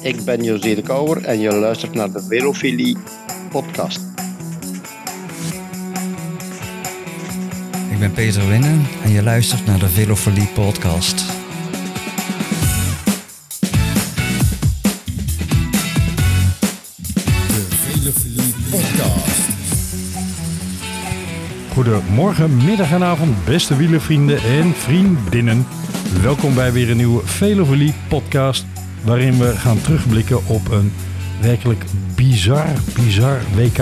Ik ben José de Kouwer en je luistert naar de Velofilie podcast. Ik ben Peter Winnen en je luistert naar de Velofilie podcast. De Velofilie Podcast. Goedemorgen, middag en avond, beste wielervrienden en vriendinnen. Welkom bij weer een nieuwe Velofilie podcast, waarin we gaan terugblikken op een werkelijk bizar, bizar WK.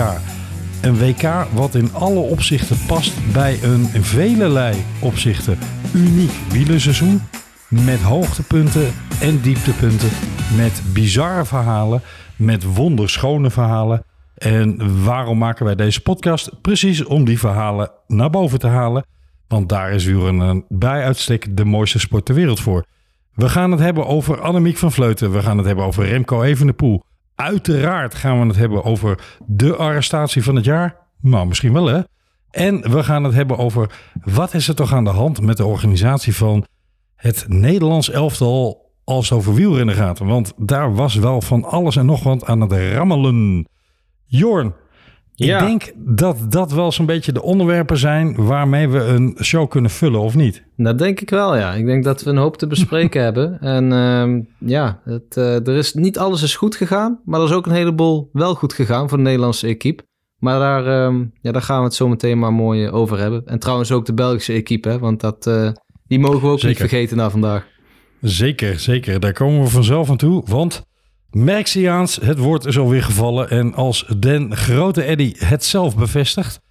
Een WK wat in alle opzichten past bij een velelei opzichten uniek wielerseizoen. Met hoogtepunten en dieptepunten, met bizarre verhalen, met wonderschone verhalen. En waarom maken wij deze podcast? Precies om die verhalen naar boven te halen. Want daar is wielrennen bij uitstek de mooiste sport ter wereld voor. We gaan het hebben over Annemiek van Vleuten. We gaan het hebben over Remco Evenepoel. Uiteraard gaan we het hebben over de arrestatie van het jaar. Nou, misschien wel hè. En we gaan het hebben over wat is er toch aan de hand met de organisatie van het Nederlands elftal als het over wielrennen gaat. Want daar was wel van alles en nog wat aan het rammelen. Jorn, Ja. ik denk dat dat wel zo'n beetje de onderwerpen zijn waarmee we een show kunnen vullen, of niet? Dat denk ik wel, ja. Ik denk dat we een hoop te bespreken hebben. En ehm, ja, het, eh, er is, niet alles is goed gegaan, maar er is ook een heleboel wel goed gegaan voor de Nederlandse equipe. Maar daar, ehm, ja, daar gaan we het zo meteen maar mooi eh, over hebben. En trouwens ook de Belgische equipe, hè, want dat, eh, die mogen we ook Zeker. niet vergeten na vandaag. Zeker, zeker. Daar komen we vanzelf aan toe. Want Merxiaans, het woord is alweer gevallen. En als den grote Eddy het zelf bevestigt,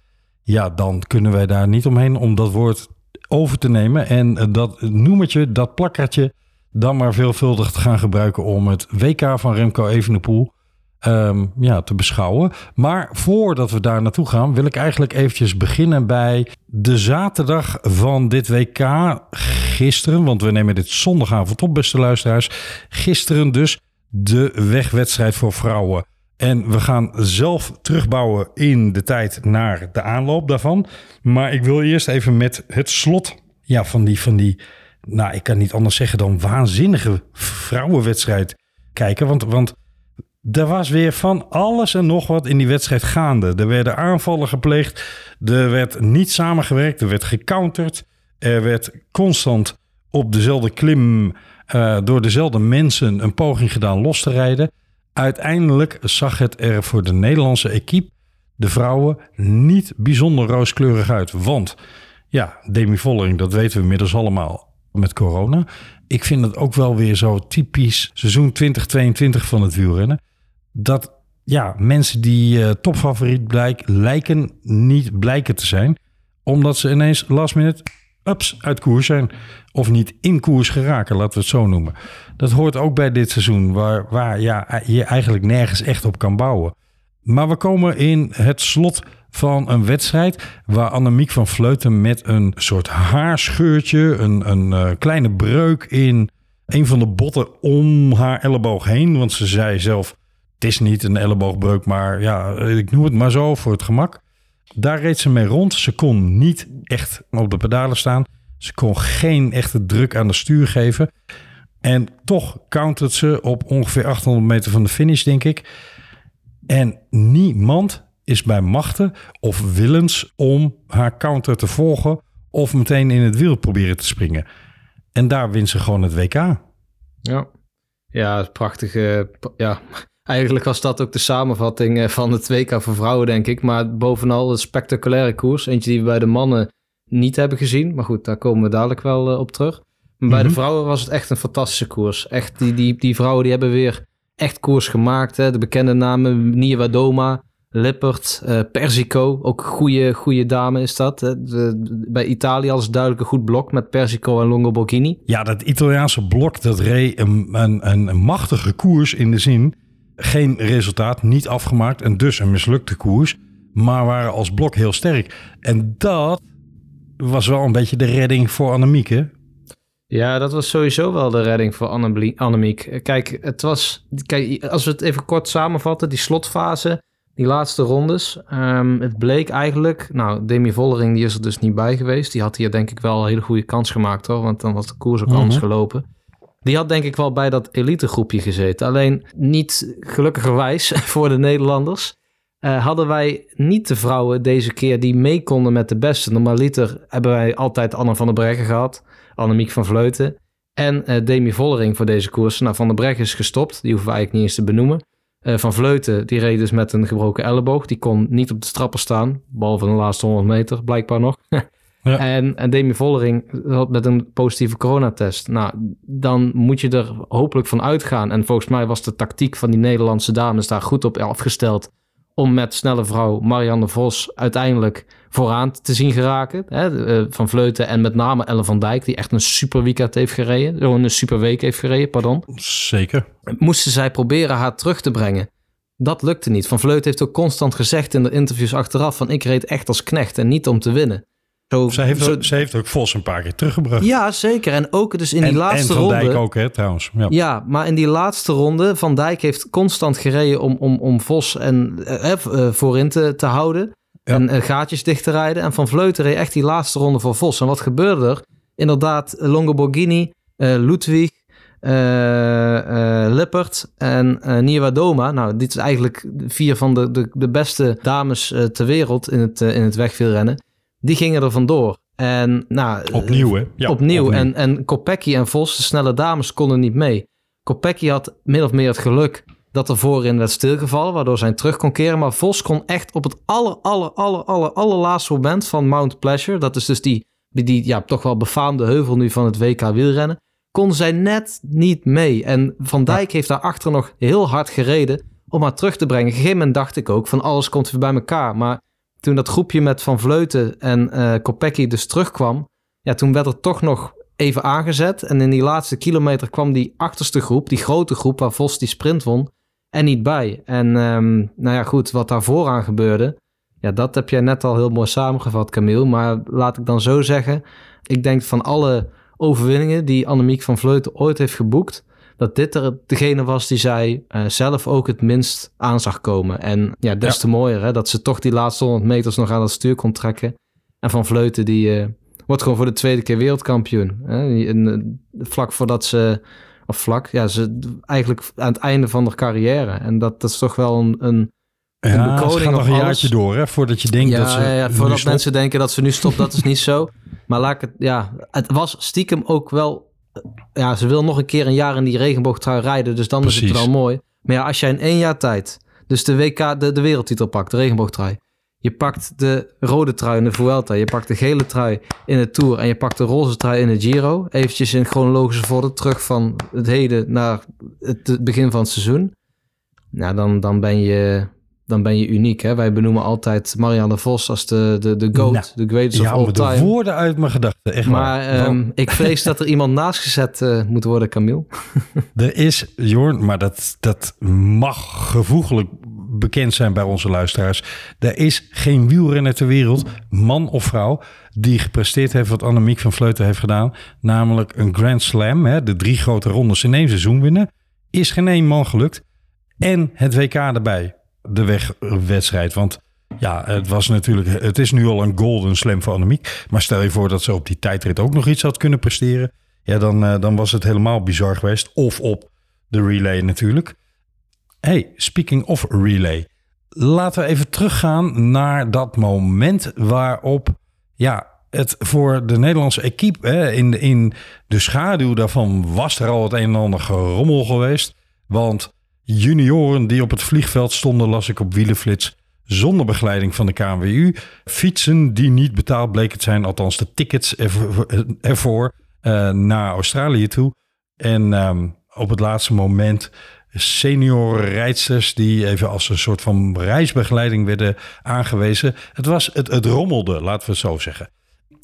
ja, dan kunnen wij daar niet omheen om dat woord over te nemen. En eh, dat noemertje, dat plakkertje, dan maar veelvuldig te gaan gebruiken om het WK van Remco Evenepoel ehm, ja, te beschouwen. Maar voordat we daar naartoe gaan, wil ik eigenlijk eventjes beginnen bij de zaterdag van dit WK. Gisteren, want we nemen dit zondagavond op, beste luisteraars. Gisteren dus de wegwedstrijd voor vrouwen. En we gaan zelf terugbouwen in de tijd naar de aanloop daarvan. Maar ik wil eerst even met het slot ja, van, die, van die, nou ik kan niet anders zeggen dan waanzinnige vrouwenwedstrijd kijken. Want, want er was weer van alles en nog wat in die wedstrijd gaande. Er werden aanvallen gepleegd. Er werd niet samengewerkt. Er werd gecounterd. Er werd constant op dezelfde klim eh, door dezelfde mensen een poging gedaan los te rijden. Uiteindelijk zag het er voor de Nederlandse equipe, de vrouwen, niet bijzonder rooskleurig uit. Want ja, Demi Vollering, dat weten we inmiddels allemaal met corona. Ik vind het ook wel weer zo typisch seizoen 2022 van het wielrennen. Dat ja, mensen die eh, topfavoriet blijk, lijken niet blijken te zijn. Omdat ze ineens last minute ups, uit koers zijn. Of niet in koers geraken, laten we het zo noemen. Dat hoort ook bij dit seizoen, waar, waar ja, je eigenlijk nergens echt op kan bouwen. Maar we komen in het slot van een wedstrijd waar Annemiek van Vleuten met een soort haarscheurtje, een, een eh, kleine breuk in een van de botten om haar elleboog heen. Want ze zei zelf, het is niet een elleboogbreuk, maar ja, ik noem het maar zo voor het gemak. Daar reed ze mee rond. Ze kon niet echt op de pedalen staan. Ze kon geen echte druk aan de stuur geven. En toch countert ze op ongeveer 800 meter van de finish, denk ik. En niemand is bij machten of willens om haar counter te volgen of meteen in het wiel proberen te springen. En daar wint ze gewoon het WK. Ja, ja prachtige. Ja, eigenlijk was dat ook de samenvatting eh, van het WK voor vrouwen, denk ik. Maar bovenal een spectaculaire koers. Eentje die we bij de mannen niet hebben gezien. Maar goed, daar komen we dadelijk wel eh, op terug. Maar bij Mhm. de vrouwen was het echt een fantastische koers. Echt, die, die, die vrouwen die hebben weer echt koers gemaakt. Hè. De bekende namen Nia Doma, Lippert, eh, Persico. Ook goede, goede dame is dat. hè. De- bij Italië als duidelijk een goed blok met Persico en Longo Borghini. Ja, dat Italiaanse blok dat reed een, een, een machtige koers in de zin. Geen resultaat, niet afgemaakt en dus een mislukte koers. Maar waren als blok heel sterk. En dat was wel een beetje de redding voor Annemiek, hè? Ja, dat was sowieso wel de redding voor Annemie- Annemiek. Kijk, het was. Kijk, als we het even kort samenvatten, die slotfase, die laatste rondes. ehm, het bleek eigenlijk. Nou, Demi Vollering die is er dus niet bij geweest. Die had hier denk ik wel een hele goede kans gemaakt hoor. Want dan was de koers ook Mhm. anders gelopen. Die had denk ik wel bij dat elitegroepje gezeten. Alleen niet gelukkigerwijs voor de Nederlanders. eh, hadden wij niet de vrouwen deze keer die mee konden met de beste. Normaliter hebben wij altijd Anne van der Breggen gehad. Annemiek van Vleuten. En eh, Demi Vollering voor deze koers. Nou, Van der Breggen is gestopt. Die hoeven we eigenlijk niet eens te benoemen. Eh, van Vleuten, die reed dus met een gebroken elleboog. Die kon niet op de strappen staan. Behalve de laatste 100 meter, blijkbaar nog. Ja. En, en Demi Vollering had met een positieve coronatest. Nou, dan moet je er hopelijk van uitgaan. En volgens mij was de tactiek van die Nederlandse dames daar goed op afgesteld. Om met snelle vrouw Marianne Vos uiteindelijk vooraan te zien geraken. Hè, eh, van Vleuten en met name Ellen van Dijk, die echt een super weekend heeft gereden. Gewoon een super week heeft gereden, pardon Zeker. moesten zij proberen haar terug te brengen. Dat lukte niet. Van Vleut heeft ook constant gezegd in de interviews achteraf van ik reed echt als knecht en niet om te winnen. Zo, Zij heeft, zo- zij heeft ook Vos een paar keer teruggebracht. ja, zeker. En ook dus in die laatste en Van ronde. Dijk ook, hè, trouwens. Ja. Ja, maar in die laatste ronde, Van Dijk heeft constant gereden om, om, om Vos en, eh, eh, voorin te, te houden. Ja. En eh, gaatjes dicht te rijden. En Van Vleuten reed echt die laatste ronde voor Vos. En wat gebeurde er? Inderdaad, Longoborghini, eh Ludwig, eh, eh, Lippert en eh Nieuwa Doma. Nou, dit is eigenlijk vier van de, de, de beste dames eh, ter wereld in het, eh, in het wegwielrennen. Die gingen er vandoor. En nou, Opnieuw, hè? Ja, opnieuw. En, en Kopecky en Vos, de snelle dames, konden niet mee. Kopecky had min of meer het geluk dat er voorin werd stilgevallen, waardoor zij terug kon keren. Maar Vos kon echt op het aller, aller, aller, aller, allerlaatste moment van Mount Pleasure, dat is dus die, die, ja, toch wel befaamde heuvel nu van het WK wielrennen, kon zij net niet mee. En Van Dijk heeft daarachter nog heel hard gereden om haar terug te brengen. Op een gegeven moment dacht ik ook van alles komt weer bij elkaar. Maar toen dat groepje met Van Vleuten en eh Kopecky dus terugkwam, ja, toen werd er toch nog even aangezet. En in die laatste kilometer kwam die achterste groep, die grote groep waar Vos die sprint won, er niet bij. En ehm, nou ja, goed, wat daar vooraan gebeurde, ja, dat heb jij net al heel mooi samengevat, Camille. Maar laat ik dan zo zeggen, ik denk van alle overwinningen die Annemiek van Vleuten ooit heeft geboekt, dat dit er degene was die zij eh, zelf ook het minst aan zag komen. En ja, des Ja. te mooier hè, dat ze toch die laatste 100 meters nog aan het stuur kon trekken. En Van Vleuten die eh, wordt gewoon voor de tweede keer wereldkampioen. Hè? En, eh, vlak voordat ze, of vlak, ja, ze eigenlijk aan het einde van haar carrière. En dat, dat is toch wel een, een Ja, koning gaat nog een alles. jaartje door, hè? Voordat je denkt ja, dat ze... ja, ja, voordat mensen denken dat ze nu stopt, dat is niet zo. Maar laat ik het, ja, het was stiekem ook wel, ja, ze wil nog een keer een jaar in die regenboogtrui rijden, dus dan is het wel mooi. Maar ja, als jij in één jaar tijd, dus de WK, de, de wereldtitel pakt, de regenboogtrui, je pakt de rode trui in de Vuelta, je pakt de gele trui in de Tour en je pakt de roze trui in de Giro, eventjes in chronologische volgorde terug van het heden naar het, het begin van het seizoen. Nou, dan, dan ben je... Dan ben je uniek. Hè? Wij benoemen altijd Marianne Vos als de, de, de GOAT, Nou, de greatest of all haalt me de time. woorden uit mijn gedachten, echt Maar waar. ehm, ik vrees dat er iemand naast gezet eh, moet worden, Camille. er is, Jorn, maar dat, dat mag gevoeglijk bekend zijn bij onze luisteraars. Er is geen wielrenner ter wereld, man of vrouw, die gepresteerd heeft wat Annemiek van Vleuten heeft gedaan. Namelijk een Grand Slam, hè, de drie grote rondes in één seizoen winnen. Is geen één man gelukt. En het WK erbij, de wegwedstrijd. Want ja, het was natuurlijk, het is nu al een golden slam voor Annemiek. Maar stel je voor dat ze op die tijdrit ook nog iets had kunnen presteren. Ja, dan, eh, dan was het helemaal bizar geweest. Of op de relay natuurlijk. Hey, speaking of relay. Laten we even teruggaan naar dat moment waarop ja, het voor de Nederlandse equipe hè, in, de- in de schaduw daarvan was er al het een en ander gerommel geweest. Want junioren die op het vliegveld stonden, las ik op Wielenflits, zonder begeleiding van de KNWU. Fietsen die niet betaald bleken te zijn, althans de tickets ervoor, ervoor eh, naar Australië toe. En ehm, op het laatste moment senior rijdsters die even als een soort van reisbegeleiding werden aangewezen. Het, was, het, het rommelde, laten we het zo zeggen.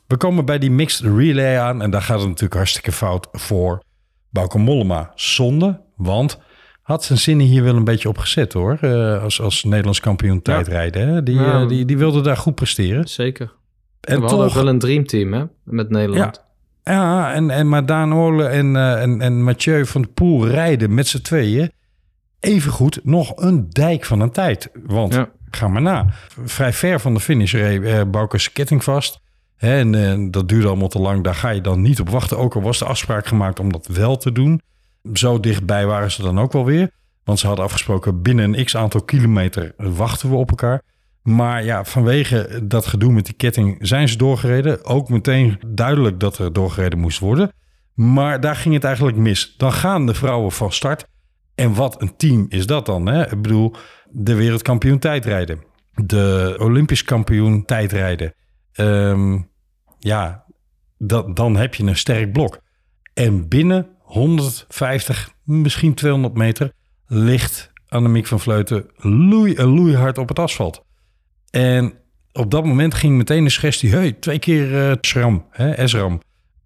We komen bij die mixed relay aan en daar gaat het natuurlijk hartstikke fout voor Bauke Mollema. Zonde, want had zijn zinnen hier wel een beetje op gezet hoor. eh, als, als Nederlands kampioen tijdrijden. Hè? Die, Ja. eh, die, die wilde daar goed presteren. Zeker. En we hadden toch, wel een dreamteam hè, met Nederland. ja, en, en maar Daan Orle en, eh, en, en Mathieu van der Poel rijden met z'n tweeën evengoed nog een dijk van een tijd. Want Ja. ga maar na. Vrij ver van de finish reed eh, ketting vast. Hè, en dat duurde allemaal te lang. Daar ga je dan niet op wachten. Ook al was de afspraak gemaakt om dat wel te doen. Zo dichtbij waren ze dan ook wel weer. Want ze hadden afgesproken binnen een x aantal kilometer wachten we op elkaar. Maar ja, vanwege dat gedoe met die ketting zijn ze doorgereden. Ook meteen duidelijk dat er doorgereden moest worden. Maar daar ging het eigenlijk mis. Dan gaan de vrouwen van start. En wat een team is dat dan? Hè? Ik bedoel, de wereldkampioen tijdrijden. De Olympisch kampioen tijdrijden. Ehm, ja, dat, dan heb je een sterk blok. En binnen 150, misschien 200 meter ligt Annemiek van Vleuten loei, loeihard op het asfalt. En op dat moment ging meteen de suggestie... hey, twee keer uh, SRAM, hè.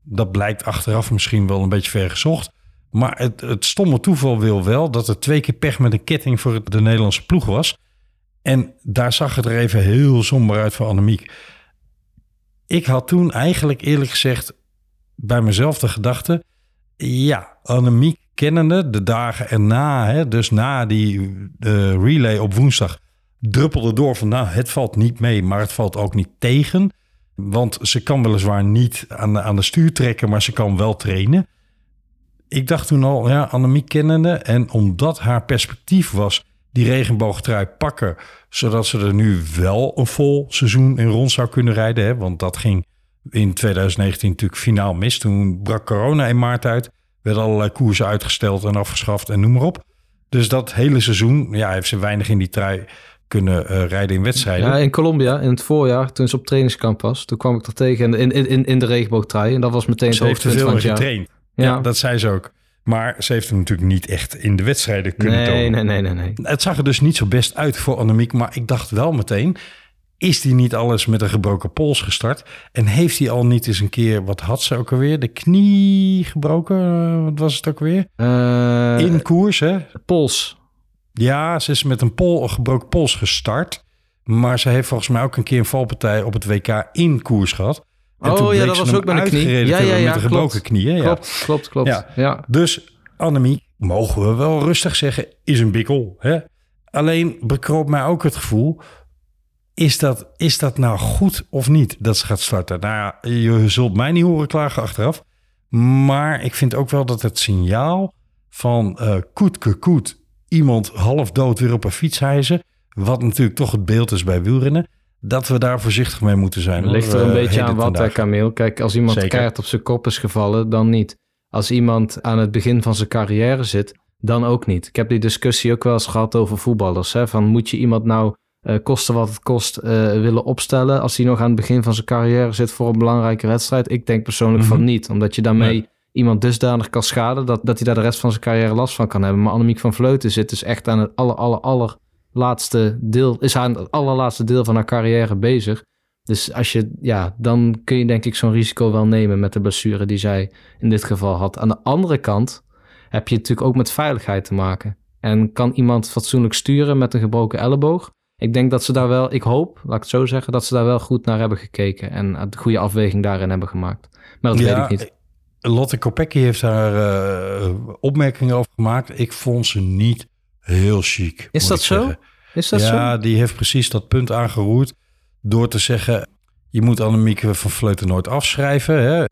Dat blijkt achteraf misschien wel een beetje ver gezocht. Maar het, het stomme toeval wil wel dat er twee keer pech met een ketting voor de Nederlandse ploeg was. En daar zag het er even heel somber uit voor Annemiek. Ik had toen eigenlijk eerlijk gezegd bij mezelf de gedachte... ja, Annemiek kennende de dagen erna, hè, dus na die relay op woensdag... druppelde door van nou, het valt niet mee, maar het valt ook niet tegen... Want ze kan weliswaar niet aan de, aan de stuur trekken, maar ze kan wel trainen. Ik dacht toen al, ja, Annemiek kennende. En omdat haar perspectief was die regenboogtrui pakken... zodat ze er nu wel een vol seizoen in rond zou kunnen rijden. Hè? Want dat ging in 2019 natuurlijk finaal mis. Toen brak corona in maart uit. Werden allerlei koersen uitgesteld en afgeschaft en noem maar op. Dus dat hele seizoen ja, heeft ze weinig in die trui kunnen uh, rijden in wedstrijden. Ja, in Colombia in het voorjaar, toen ze op trainingskamp was, toen kwam ik er tegen in, in, in, in de regenboogtrui. En dat was meteen ze het heeft te veel getraind. Ja. ja. dat zei ze ook. Maar ze heeft hem natuurlijk niet echt in de wedstrijden kunnen nee, tonen. Nee, nee, nee, nee. Het zag er dus niet zo best uit voor Annemiek. Maar ik dacht wel meteen, is die niet alles met een gebroken pols gestart? En heeft hij al niet eens een keer, wat had ze ook alweer? De knie gebroken? Wat was het ook weer? Uh, in koers, hè? Pols. Ja, ze is met een pol, gebroken pols gestart. Maar ze heeft volgens mij ook een keer een valpartij op het WK in koers gehad. En oh ja, dat was ook met een knie. Ja, ja, ja, met een gebroken knie. Hè? Klopt, klopt, klopt. Ja. ja. Dus Annemie, mogen we wel rustig zeggen, is een bikkel. Hè? Alleen bekroop mij ook het gevoel, is dat, is dat nou goed of niet dat ze gaat starten? Nou ja, je zult mij niet horen klagen achteraf. Maar ik vind ook wel dat het signaal van uh, koetke koet iemand half dood weer op een fiets hijzen. Wat natuurlijk toch het beeld is bij wielrennen. Dat we daar voorzichtig mee moeten zijn. Het ligt er een beetje aan wat, hè, Kameel. Kijk, als iemand Zeker. keihard op zijn kop is gevallen, dan niet. Als iemand aan het begin van zijn carrière zit, dan ook niet. Ik heb die discussie ook wel eens gehad over voetballers. Hè? Van moet je iemand nou kosten wat het kost uh, willen opstellen als hij nog aan het begin van zijn carrière zit voor een belangrijke wedstrijd? Ik denk persoonlijk mm -hmm. van niet, omdat je daarmee iemand dusdanig kan schaden dat, dat hij daar de rest van zijn carrière last van kan hebben. Maar Annemiek van Vleuten zit dus echt aan het aller, aller, aller laatste deel, is aan het allerlaatste deel van haar carrière bezig. Dus als je, ja, dan kun je denk ik zo'n risico wel nemen met de blessure die zij in dit geval had. Aan de andere kant heb je natuurlijk ook met veiligheid te maken. En kan iemand fatsoenlijk sturen met een gebroken elleboog? Ik denk dat ze daar wel, ik hoop, laat ik het zo zeggen, dat ze daar wel goed naar hebben gekeken en de goede afweging daarin hebben gemaakt. Maar dat ja, weet ik niet. Lotte Kopecky heeft daar uh, opmerkingen over gemaakt. Ik vond ze niet heel chic. Is dat zo? Is dat ja, zo? Ja, die heeft precies dat punt aangeroerd door te zeggen... je moet Annemieke van Vleuten nooit afschrijven. Hè?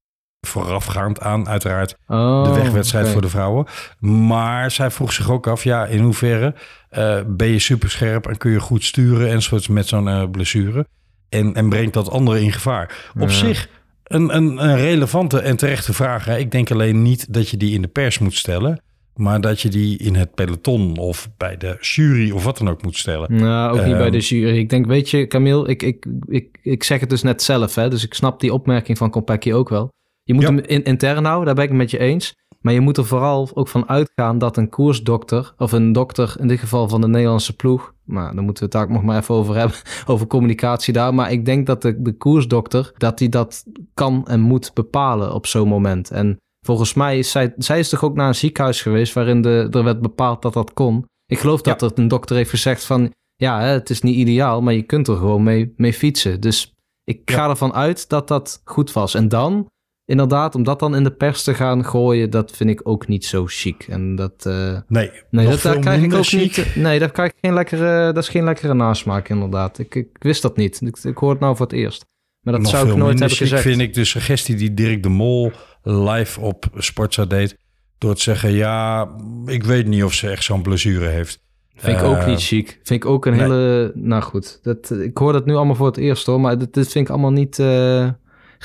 Voorafgaand aan uiteraard oh, de wegwedstrijd okay. voor de vrouwen. Maar zij vroeg zich ook af, ja, in hoeverre uh, ben je superscherp... en kun je goed sturen enzovoorts met zo'n uh, blessure... En, en brengt dat anderen in gevaar. Op zich een, een, een relevante en terechte vraag. Hè? Ik denk alleen niet dat je die in de pers moet stellen... maar dat je die in het peloton of bij de jury of wat dan ook moet stellen. Nou, ook niet Ehm, bij de jury. Ik denk, weet je, Camille, ik, ik, ik, ik zeg het dus net zelf, hè, dus ik snap die opmerking van Kopecky ook wel. Je moet Ja. hem in, intern houden, daar ben ik het met je eens. Maar je moet er vooral ook van uitgaan dat een koersdokter, of een dokter in dit geval van de Nederlandse ploeg, maar dan moeten we het daar ook nog maar even over hebben, over communicatie daar. Maar ik denk dat de, de koersdokter, dat die dat kan en moet bepalen op zo'n moment. En volgens mij is zij, zij is toch ook naar een ziekenhuis geweest waarin de, er werd bepaald dat dat kon. Ik geloof dat er een dokter heeft gezegd van, ja, hè, het is niet ideaal, maar je kunt er gewoon mee, mee fietsen. Dus ik Ja. ga ervan uit dat dat goed was. En dan, inderdaad, om dat dan in de pers te gaan gooien, dat vind ik ook niet zo chic. En dat, eh, Nee, nee, dat, daar krijg ik ook chic. niet. Nee, daar krijg ik geen lekkere, dat is geen lekkere nasmaak, inderdaad. Ik, ik wist dat niet. Ik, ik hoor het nou voor het eerst. Maar dat Nog zou ik nooit hebben gezegd. vind ik de suggestie die Dirk de Mol live op Sportza deed. Door te zeggen, ja, ik weet niet of ze echt zo'n blessure heeft. Vind ik ook Eh, niet chic. Vind ik ook een nee. hele... Nou goed, dat, ik hoor dat nu allemaal voor het eerst hoor. Maar dit, dit vind ik allemaal niet... eh,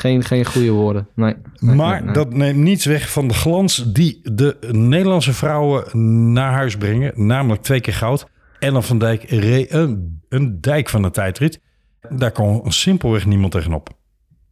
geen, geen goede woorden. Nee. Nee, Maar nee, dat neemt niets weg van de glans die de Nederlandse vrouwen naar huis brengen. Namelijk twee keer goud. Ellen van Dijk reed een, een dijk van de tijdrit. Daar kon simpelweg niemand tegenop.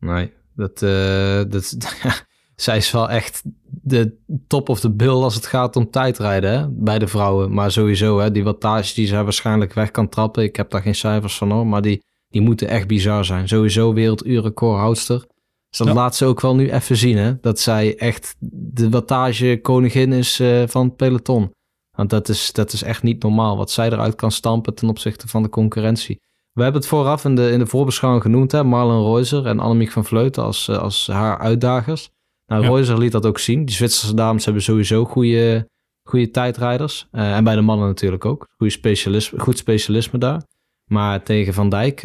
Nee, dat, eh, dat, zij is wel echt de top of the bill als het gaat om tijdrijden hè? bij de vrouwen. Maar sowieso, hè, die wattage die zij waarschijnlijk weg kan trappen. Ik heb daar geen cijfers van hoor, maar die, die moeten echt bizar zijn. Sowieso werelduurrecordhoudster. Dus dat Ja. laat ze ook wel nu even zien, hè? dat zij echt de wattage koningin is eh, van het peloton. Want dat is, dat is echt niet normaal wat zij eruit kan stampen ten opzichte van de concurrentie. We hebben het vooraf in de, in de voorbeschouwing genoemd, hè? Marlon Reuser en Annemiek van Vleuten als, eh, als haar uitdagers. Nou, Ja. Reuser liet dat ook zien. Die Zwitserse dames hebben sowieso goede, goede tijdrijders. Eh, en bij de mannen natuurlijk ook. Goede specialisme, goed specialisme daar. Maar tegen Van Dijk,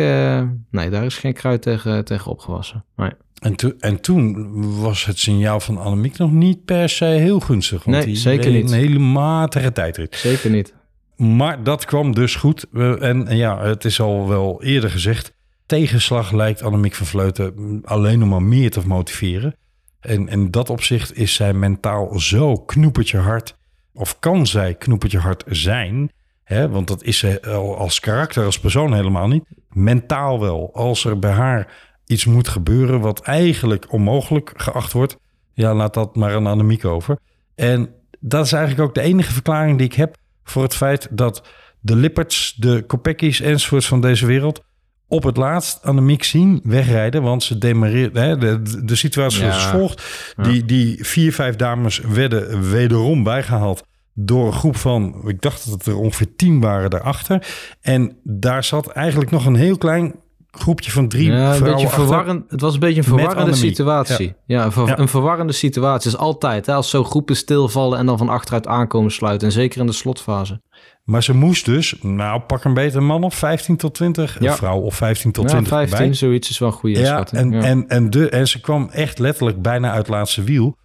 nee, daar is geen kruid tegen, tegen opgewassen. Nee, En, to- en toen was het signaal van Annemiek nog niet per se heel gunstig. Want Nee, die zeker niet. Een hele matige tijdrit. zeker niet. Maar dat kwam dus goed. En, en ja, het is al wel eerder gezegd. Tegenslag lijkt Annemiek van Vleuten alleen nog maar meer te motiveren. En in dat opzicht is zij mentaal zo knoepertje hard. Of kan zij knoepertje hard zijn. Hè? Want dat is ze al als karakter, als persoon helemaal niet. Mentaal wel. Als er bij haar iets moet gebeuren wat eigenlijk onmogelijk geacht wordt. Ja, laat dat maar aan Annemiek over. En dat is eigenlijk ook de enige verklaring die ik heb voor het feit dat de Lipperts, de Kopecki's enzovoorts van deze wereld op het laatst Annemiek zien wegrijden. Want ze demareert. Hè, de, de- situatie als volgt. Die, die vier, vijf dames werden wederom bijgehaald door een groep van, ik dacht dat het er ongeveer tien waren daarachter. En daar zat eigenlijk nog een heel klein groepje van drie Ja, een vrouwen beetje verwarrend. Het was een beetje een verwarrende situatie. Ja, een, ver- Ja. een verwarrende situatie is altijd. Hè, als zo groepen stilvallen en dan van achteruit aankomen sluiten. En zeker in de slotfase. Maar ze moest dus, nou pak een beter man of 15 tot 20. Ja. Een vrouw of 15 tot ja, 20 15, erbij. zoiets is wel een goede Ja, en. En, en, de, en ze kwam echt letterlijk bijna uit laatste wiel.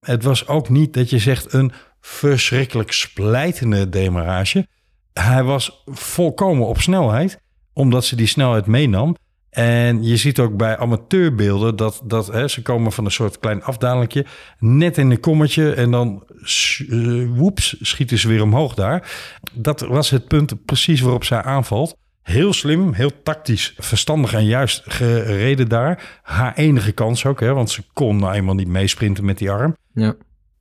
Het was ook niet dat je zegt een verschrikkelijk splijtende demarage. Hij was volkomen op snelheid, omdat ze die snelheid meenam. En je ziet ook bij amateurbeelden dat, dat hè, ze komen van een soort klein afdalingje, net in een kommetje en dan eh, woeps, schieten ze weer omhoog daar. Dat was het punt precies waarop zij aanvalt. Heel slim, heel tactisch, verstandig en juist gereden daar. Haar enige kans ook, hè, want ze kon nou eenmaal niet meesprinten met die arm. ja.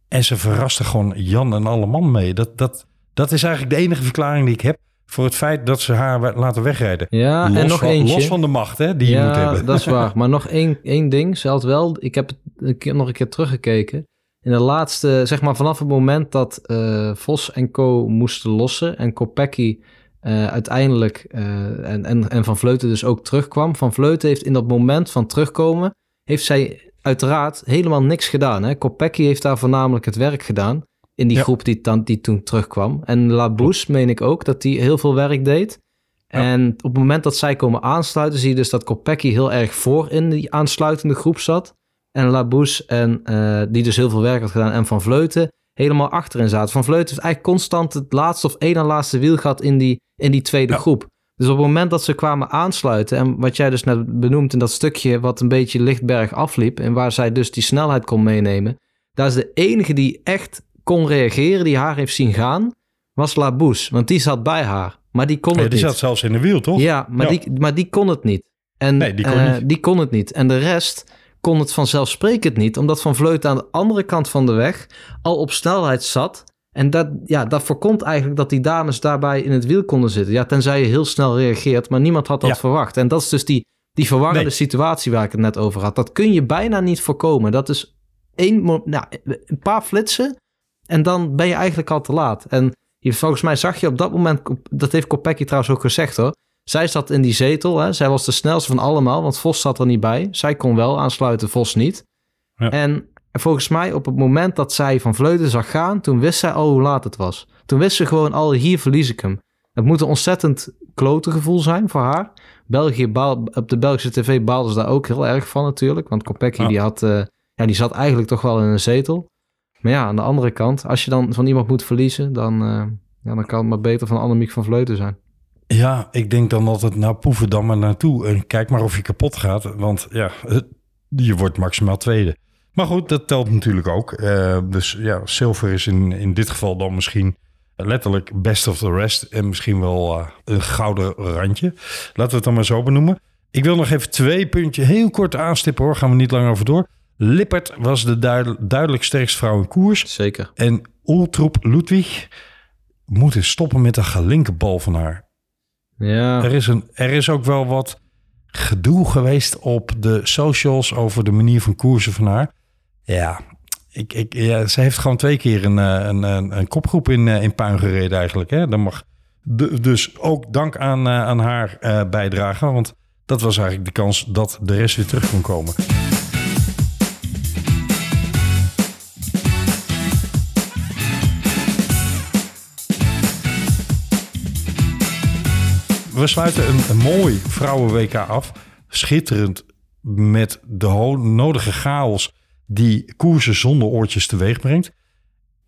En ze verraste gewoon Jan en alle man mee. Dat, dat, dat is eigenlijk de enige verklaring die ik heb voor het feit dat ze haar laten wegrijden. Ja, los en nog van, eentje. Los van de macht hè, die je ja, moet hebben. dat is waar. Maar nog één, één ding. Zelfs wel, ik heb het nog een keer teruggekeken. In de laatste, zeg maar vanaf het moment dat eh, Vos en Co. moesten lossen... en Kopecky eh, uiteindelijk eh, en, en, en Van Vleuten dus ook terugkwam. Van Vleuten heeft in dat moment van terugkomen... heeft zij uiteraard helemaal niks gedaan. Hè? Kopecky heeft daar voornamelijk het werk gedaan... in die Ja. groep die, dan, die toen terugkwam. En Labousse meen ik ook dat die heel veel werk deed... Ja. En op het moment dat zij komen aansluiten, zie je dus dat Kopecky heel erg voor in die aansluitende groep zat. En Labousse, en, eh, die dus heel veel werk had gedaan, en Van Vleuten helemaal achterin zaten. Van Vleuten heeft eigenlijk constant het laatste of één laatste wiel gehad in die, in die tweede Ja. groep. Dus op het moment dat ze kwamen aansluiten, en wat jij dus net benoemt in dat stukje wat een beetje lichtberg afliep, en waar zij dus die snelheid kon meenemen, daar is de enige die echt kon reageren, die haar heeft zien gaan, was Labousse. Want die zat bij haar, maar die kon Ja, het die niet. zat zelfs in de wiel, toch? Ja, maar, Ja. Die, maar die kon het niet. En, Nee, die kon eh, niet. die kon het niet. En de rest kon het vanzelfsprekend niet, omdat Van Vleuten aan de andere kant van de weg al op snelheid zat. En dat, ja, dat voorkomt eigenlijk dat die dames daarbij in het wiel konden zitten. Ja, tenzij je heel snel reageert, maar niemand had dat Ja. verwacht. En dat is dus die, die verwarrende Nee. situatie waar ik het net over had. Dat kun je bijna niet voorkomen. Dat is één, nou, een paar flitsen en dan ben je eigenlijk al te laat. En je, volgens mij zag je op dat moment, dat heeft Kopecky trouwens ook gezegd hoor. Zij zat in die zetel, hè? zij was de snelste van allemaal, want Vos zat er niet bij. Zij kon wel aansluiten, Vos niet. Ja. En volgens mij op het moment dat zij van Vleuten zag gaan, toen wist zij al hoe laat het was. Toen wist ze gewoon al, hier verlies ik hem. Het moet een ontzettend klote gevoel zijn voor haar. België baal, op de Belgische tv baalden ze daar ook heel erg van natuurlijk. Want Kopecky Ja. die had, eh, ja, die zat eigenlijk toch wel in een zetel. Maar ja, aan de andere kant, als je dan van iemand moet verliezen, dan, eh, ja, dan kan het maar beter van Annemiek van Vleuten zijn. Ja, ik denk dan altijd, nou poeven dan maar naartoe en kijk maar of je kapot gaat. Want ja, je wordt maximaal tweede. Maar goed, dat telt natuurlijk ook. Eh, dus ja, zilver is in, in dit geval dan misschien letterlijk best of the rest. En misschien wel eh, een gouden randje. Laten we het dan maar zo benoemen. Ik wil nog even twee puntjes heel kort aanstippen hoor. Gaan we niet lang over door. Lippert was de duidel- duidelijk sterkste vrouw in koers. Zeker. En Ultroep Ludwig moet eens stoppen met de gelinkenbal van haar. Ja, Er is, een, er is ook wel wat gedoe geweest op de socials over de manier van koersen van haar. Ja, ik, ik, ja ze heeft gewoon twee keer een, eh, een, een, een kopgroep in, eh, in puin gereden eigenlijk. Hè? Dat mag. De- dus ook dank aan, eh, aan haar bijdrage. Want dat was eigenlijk de kans dat de rest weer terug kon komen. We sluiten een, een mooi vrouwen-WK af. Schitterend met de nodige chaos die koersen zonder oortjes teweeg brengt.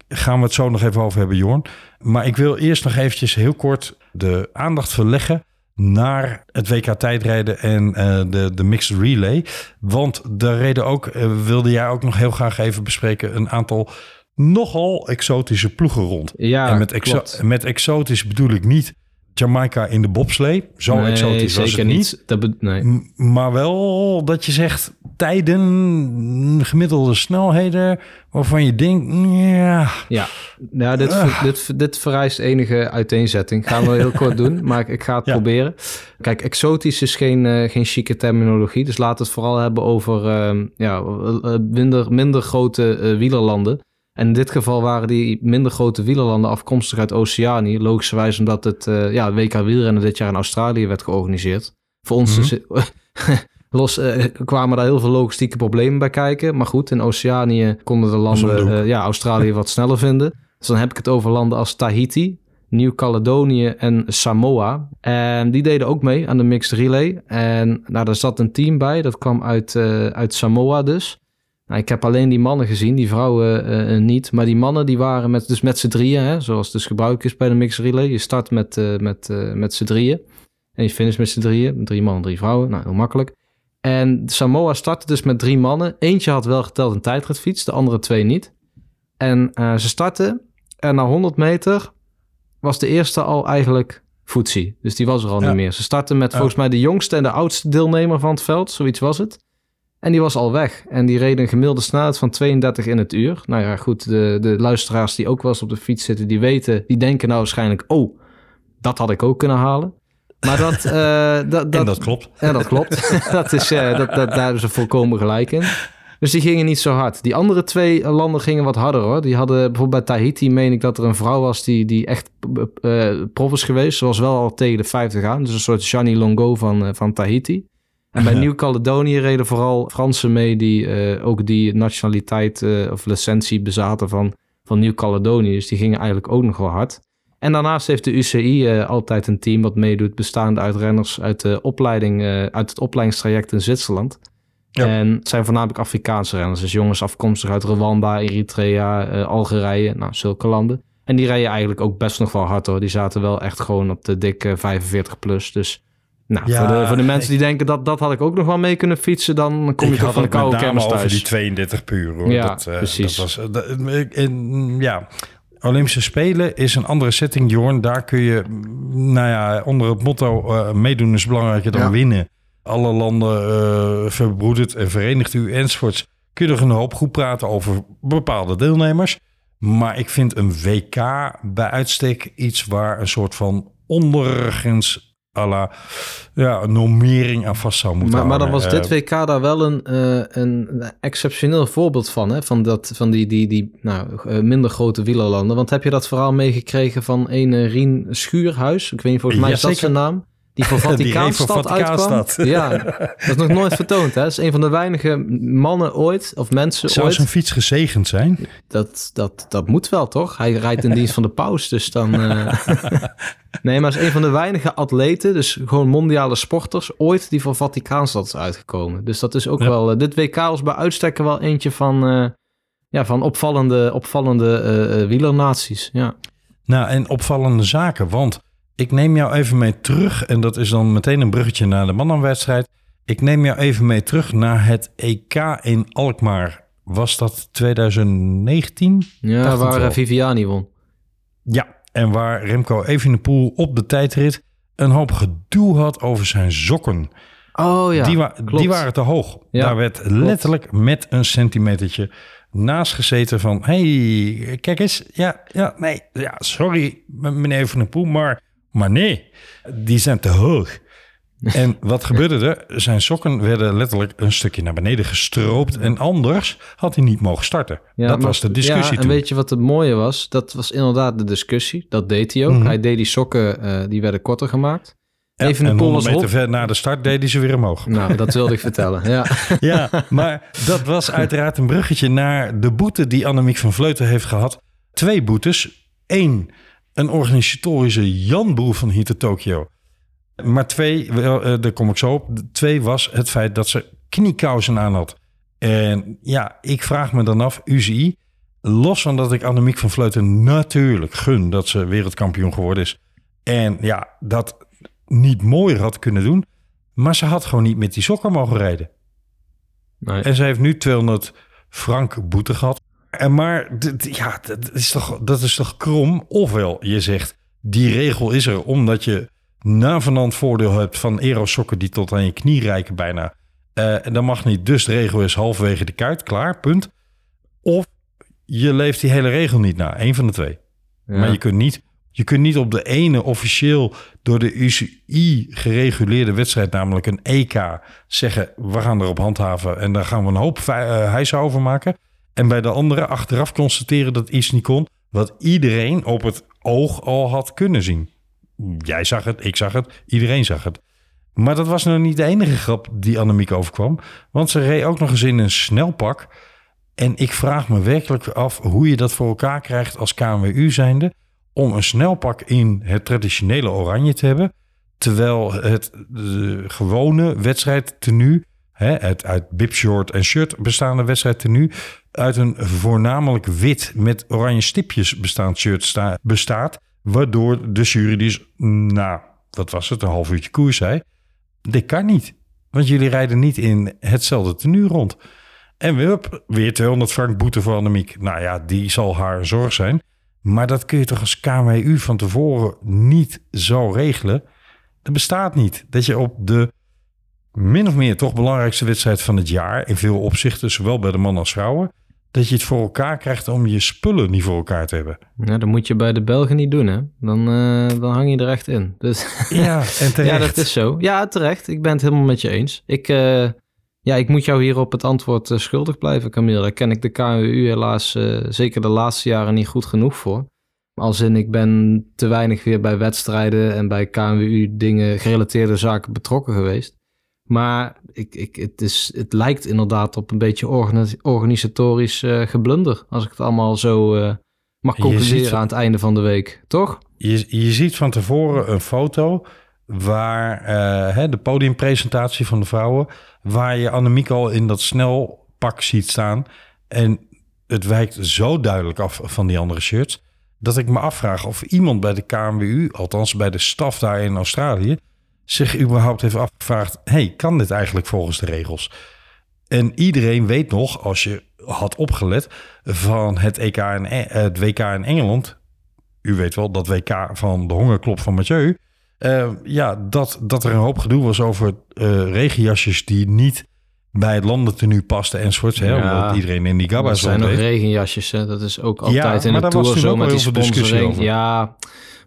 Gaan we het zo nog even over hebben, Jorn. Maar ik wil eerst nog eventjes heel kort de aandacht verleggen naar het WK tijdrijden en eh, de, de mixed relay. Want daar reden ook, eh, wilde jij ook nog heel graag even bespreken, een aantal nogal exotische ploegen rond. ja en met, exo- met exotisch bedoel ik niet Jamaica in de bobslee. Zo Nee, exotisch was zeker het niet. Dat be- nee. Maar wel dat je zegt tijden, gemiddelde snelheden, waarvan je denkt, ja, Ja, ja dit, Ah. dit, dit vereist enige uiteenzetting. Gaan we heel kort doen, maar ik, ga het Ja. proberen. Kijk, exotisch is geen, eh, geen chique terminologie. Dus laten we het vooral hebben over ehm, ja, minder, minder grote eh, wielerlanden. En in dit geval waren die minder grote wielerlanden afkomstig uit Oceanië. Logischerwijs omdat het eh, ja, WK wielrennen dit jaar in Australië werd georganiseerd. Voor ons Mhm. los, eh, kwamen daar heel veel logistieke problemen bij kijken. Maar goed, in Oceanië konden de landen eh, ja, Australië wat sneller vinden. Dus dan heb ik het over landen als Tahiti, Nieuw-Caledonië en Samoa. En die deden ook mee aan de mixed relay. En nou, daar zat een team bij, dat kwam uit, uit Samoa dus. Nou, ik heb alleen die mannen gezien, die vrouwen eh, eh, niet. Maar die mannen die waren met, dus met z'n drieën, hè, zoals dus gebruik is bij de mixed relay. Je start met, eh, met, met z'n drieën. En je finish met z'n drieën. Drie mannen, drie vrouwen. Nou, heel makkelijk. En Samoa startte dus met drie mannen. Eentje had wel geteld een tijdritfiets, de andere twee niet. En ze startten en na 100 meter was de eerste al eigenlijk voetsie. Dus die was er al Ja. niet meer. Ze startten met Ja. volgens mij de jongste en de oudste deelnemer van het veld. Zoiets was het. En die was al weg. En die reden een gemiddelde snelheid van 32 in het uur. Nou ja, goed, de, de luisteraars die ook wel eens op de fiets zitten, die weten, die denken nou waarschijnlijk, oh, dat had ik ook kunnen halen. Maar dat, eh, dat, en dat klopt. ja, dat klopt. dat is, eh, dat, dat, daar hebben ze volkomen gelijk in. Dus die gingen niet zo hard. Die andere twee landen gingen wat harder hoor. Die hadden bijvoorbeeld bij Tahiti, meen ik dat er een vrouw was die, die echt eh prof is geweest. Ze was wel al tegen de 50 aan. Dus een soort Shani Longo van, van Tahiti. En bij Ja. Nieuw-Caledonië reden vooral Fransen mee die eh, ook die nationaliteit eh, of licentie bezaten van, van Nieuw-Caledonië. Dus die gingen eigenlijk ook nog wel hard. En daarnaast heeft de UCI eh, altijd een team wat meedoet, bestaande uit renners uit, de opleiding, uit het opleidingstraject in Zwitserland. Ja. En het zijn voornamelijk Afrikaanse renners. Dus jongens afkomstig uit Rwanda, Eritrea, Algerije, nou, zulke landen. En die rijden eigenlijk ook best nog wel hard hoor. Die zaten wel echt gewoon op de dikke 45 plus. Dus nou, Ja, voor, de, voor de mensen die denken dat dat had ik ook nog wel mee kunnen fietsen, dan kom je ik toch van de koude kermis over thuis. die 32 puur hoor. Ja, dat, eh, precies. Dat was, eh, dat- en, ja, Olympische Spelen is een andere setting, Jorn. Daar kun je, mm, nou ja, onder het motto eh, meedoen is belangrijker dan Ja. winnen. Alle landen eh verbroedert en verenigt u enzovoorts. Kun je nog een hoop goed praten over bepaalde deelnemers. Maar ik vind een WK bij uitstek iets waar een soort van ondergrens à la ja, normering aan vast zou moeten Maar, maar dan was dit Eh, WK daar wel een, eh, een exceptioneel voorbeeld van, hè? Van, dat, van die, die, die nou, eh, minder grote wielerlanden. Want heb je dat verhaal meegekregen van een Rien Schuurhuis? Ik weet niet, volgens mij Ja, is dat zeker. zijn naam. Die voor Vaticaanstad. Ja, dat is nog nooit vertoond. Hè? Dat is een van de weinige mannen ooit, of mensen Zou ooit. zijn fiets gezegend zijn? Dat, dat, dat moet wel, toch? Hij rijdt in dienst van de paus, dus dan... eh, nee, maar is een van de weinige atleten, dus gewoon mondiale sporters, ooit die voor Vaticaanstad is uitgekomen. Dus dat is ook Ja. wel... eh, dit WK was bij uitstek wel eentje van... eh, ja, van opvallende, opvallende wielernaties. Ja. Nou, en opvallende zaken, want ik neem jou even mee terug, en dat is dan meteen een bruggetje naar de mannenwedstrijd. Ik neem jou even mee terug naar het EK in Alkmaar. Was dat 2019? Ja, waar eh, Viviani won. Ja, en waar Remco Evenepoel op de tijdrit een hoop gedoe had over zijn sokken. Oh ja, die, wa- klopt. die waren te hoog. Ja, Daar werd letterlijk met een centimetertje naast gezeten van... hey, kijk eens. Ja, ja, nee, ja, sorry meneer Van der Poel, maar, maar nee, die zijn te hoog. En wat gebeurde er? Zijn sokken werden letterlijk een stukje naar beneden gestroopt. En anders had hij niet mogen starten. Ja, dat maar- was de discussie ja, en toen. weet je wat het mooie was? Dat was inderdaad de discussie. Dat deed hij ook. Mhm. Hij deed die sokken, eh, die werden korter gemaakt. Ja, Even de en pool 100 was meter ver na de start deed hij ze weer omhoog. Nou, dat wilde ik vertellen. Ja. Ja, maar dat was uiteraard een bruggetje naar de boete die Annemiek van Vleuten heeft gehad. Twee boetes. Eén, een organisatorische janboel van hier te Tokio. Maar twee, eh, daar kom ik zo op. Twee was het feit dat ze kniekousen aan had. En ja, ik vraag me dan af, UCI, los van dat ik Annemiek van Vleuten natuurlijk gun dat ze wereldkampioen geworden is. En ja, dat niet mooier had kunnen doen. Maar ze had gewoon niet met die sokken mogen rijden. Nee. En ze heeft nu 200 frank boete gehad. En maar ja, dat is, toch, dat is toch krom? Ofwel, je zegt, die regel is er omdat je navenant voordeel hebt van aerosokken die tot aan je knie reiken bijna. Eh, en dat mag niet, dus de regel is halverwege de kuit, klaar, punt. Of je leeft die hele regel niet na, één van de twee. Ja. Maar je kunt, niet, je kunt niet op de ene officieel door de UCI gereguleerde wedstrijd, namelijk een EK, zeggen we gaan erop handhaven en daar gaan we een hoop uh, over maken. En bij de andere achteraf constateren dat iets niet kon, wat iedereen op het oog al had kunnen zien. Jij zag het, ik zag het, iedereen zag het. Maar dat was nog niet de enige grap die Annemiek overkwam. Want ze reed ook nog eens in een snelpak. En ik vraag me werkelijk af hoe je dat voor elkaar krijgt als KNWU zijnde... om een snelpak in het traditionele oranje te hebben... terwijl het de gewone wedstrijdtenu... Hè, het uit bibshort en shirt bestaande wedstrijdtenu... uit een voornamelijk wit met oranje stipjes bestaand shirt sta, bestaat... waardoor de jury dus, nou, wat was het, een half uurtje koers zei... dit kan niet, want jullie rijden niet in hetzelfde tenue rond... En hup, weer 200 frank boete voor Annemiek. Nou ja, die zal haar zorg zijn. Maar dat kun je toch als KWU van tevoren niet zo regelen? Dat bestaat niet. Dat je op de min of meer toch belangrijkste wedstrijd van het jaar... in veel opzichten, zowel bij de mannen als vrouwen... dat je het voor elkaar krijgt om je spullen niet voor elkaar te hebben. Ja, dat moet je bij de Belgen niet doen, hè? Dan, uh, dan hang je er echt in. Dus, ja, en terecht. ja, dat is zo. Ja, terecht. Ik ben het helemaal met je eens. Ik... Uh... Ja, ik moet jou hier op het antwoord uh, schuldig blijven, Camille. Daar ken ik de KNWU helaas uh, zeker de laatste jaren niet goed genoeg voor. Als in, ik ben te weinig weer bij wedstrijden en bij KNWU dingen, gerelateerde zaken betrokken geweest. Maar ik, ik, het, is, het lijkt inderdaad op een beetje organisatorisch uh, geblunder. Als ik het allemaal zo uh, mag concluderen ziet, aan het einde van de week, toch? Je, je ziet van tevoren een foto waar uh, hè, de podiumpresentatie van de vrouwen, waar je Annemiek al in dat snelpak ziet staan. En het wijkt zo duidelijk af van die andere shirts, dat ik me afvraag of iemand bij de KNWU, althans bij de staf daar in Australië, zich überhaupt heeft afgevraagd, hey, kan dit eigenlijk volgens de regels? En iedereen weet nog, als je had opgelet, van het, EK en, het WK in Engeland, u weet wel, dat WK van de hongerklop van Mathieu, uh, ja, dat, dat er een hoop gedoe was over uh, regenjasjes die niet bij het landentenu pasten enzovoorts. Hè, ja, omdat iedereen in die gabba's zijn nog regenjasjes, hè? dat is ook altijd ja, in de Tour zo met die sponsoring. Over. Ja,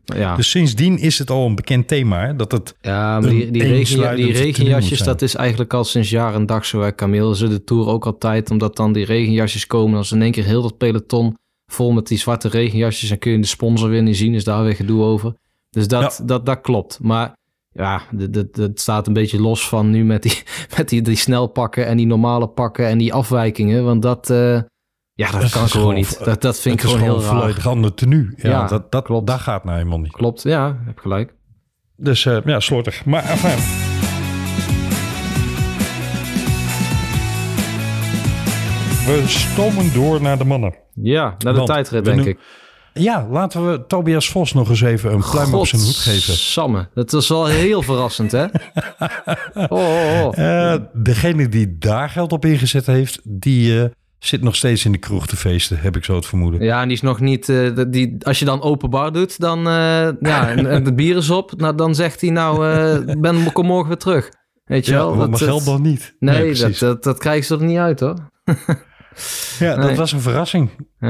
ja. Dus sindsdien is het al een bekend thema, hè, dat het Ja, maar die, die, regen, die regenjasjes, dat is eigenlijk al sinds jaar en dag zo, hè, Camille. Ze de Tour ook altijd, omdat dan die regenjasjes komen, als in één keer heel dat peloton vol met die zwarte regenjasjes, en kun je de sponsor weer niet zien, is daar weer gedoe over. Dus dat, ja. dat, dat klopt. Maar ja, dat staat een beetje los van nu met die, met die, die snelpakken en die normale pakken en die afwijkingen. Want dat, uh, ja, dat, dat kan gewoon niet. Dat, dat vind ik gewoon heel raar. volledig ander tenue. Ja, ja dat, dat, klopt. dat gaat nou helemaal niet. Klopt, ja, heb gelijk. Dus uh, ja, slordig. Maar enfin. we stomen door naar de mannen. Ja, naar de Want tijdrit denk ik. Ja, laten we Tobias Vos nog eens even een pluim op zijn hoed geven. Samme, dat was wel heel verrassend, hè? Oh, oh, oh. Eh, degene die daar geld op ingezet heeft, die eh, zit nog steeds in de kroeg te feesten, heb ik zo het vermoeden. Ja, en die is nog niet... eh, die, als je dan openbaar doet, dan... eh, ja, en, en de bier is op. Nou, dan zegt hij nou, eh ben, kom morgen weer terug. Weet je Ja, wel? dat, mijn geld dan niet. Nee, dat, dat, dat krijgen ze er niet uit, hoor. ja, dat was een verrassing. Ja.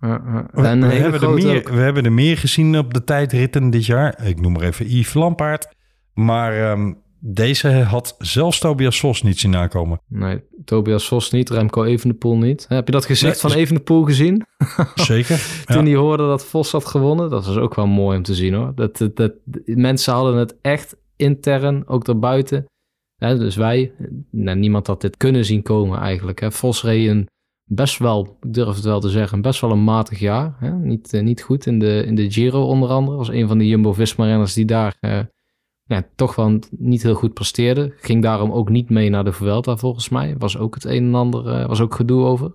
ja, ja. We, En hebben er meer, ook. we hebben er meer gezien op de tijdritten dit jaar. Ik noem maar even Yves Lampaard. Maar ehm, deze had zelfs Tobias Vos niet zien aankomen. Nee, Tobias Vos niet, Remco Evenepoel niet. Heb je dat gezicht Nee, van Evenepoel gezien? Zeker. Toen Ja. hij hoorde dat Vos had gewonnen. Dat was ook wel mooi om te zien hoor. Dat, dat, dat, mensen hadden het echt intern, ook daarbuiten. Hè, dus wij, nou, niemand had dit kunnen zien komen eigenlijk. Hè. Vos reed een best wel, ik durf het wel te zeggen, best wel een matig jaar. Hè. Niet, eh, niet goed in de, in de Giro onder andere. Was een van de Jumbo-Visma-renners die daar eh, ja, toch wel niet heel goed presteerde. Ging daarom ook niet mee naar de Vuelta volgens mij. Was ook het een en ander, eh, was ook gedoe over.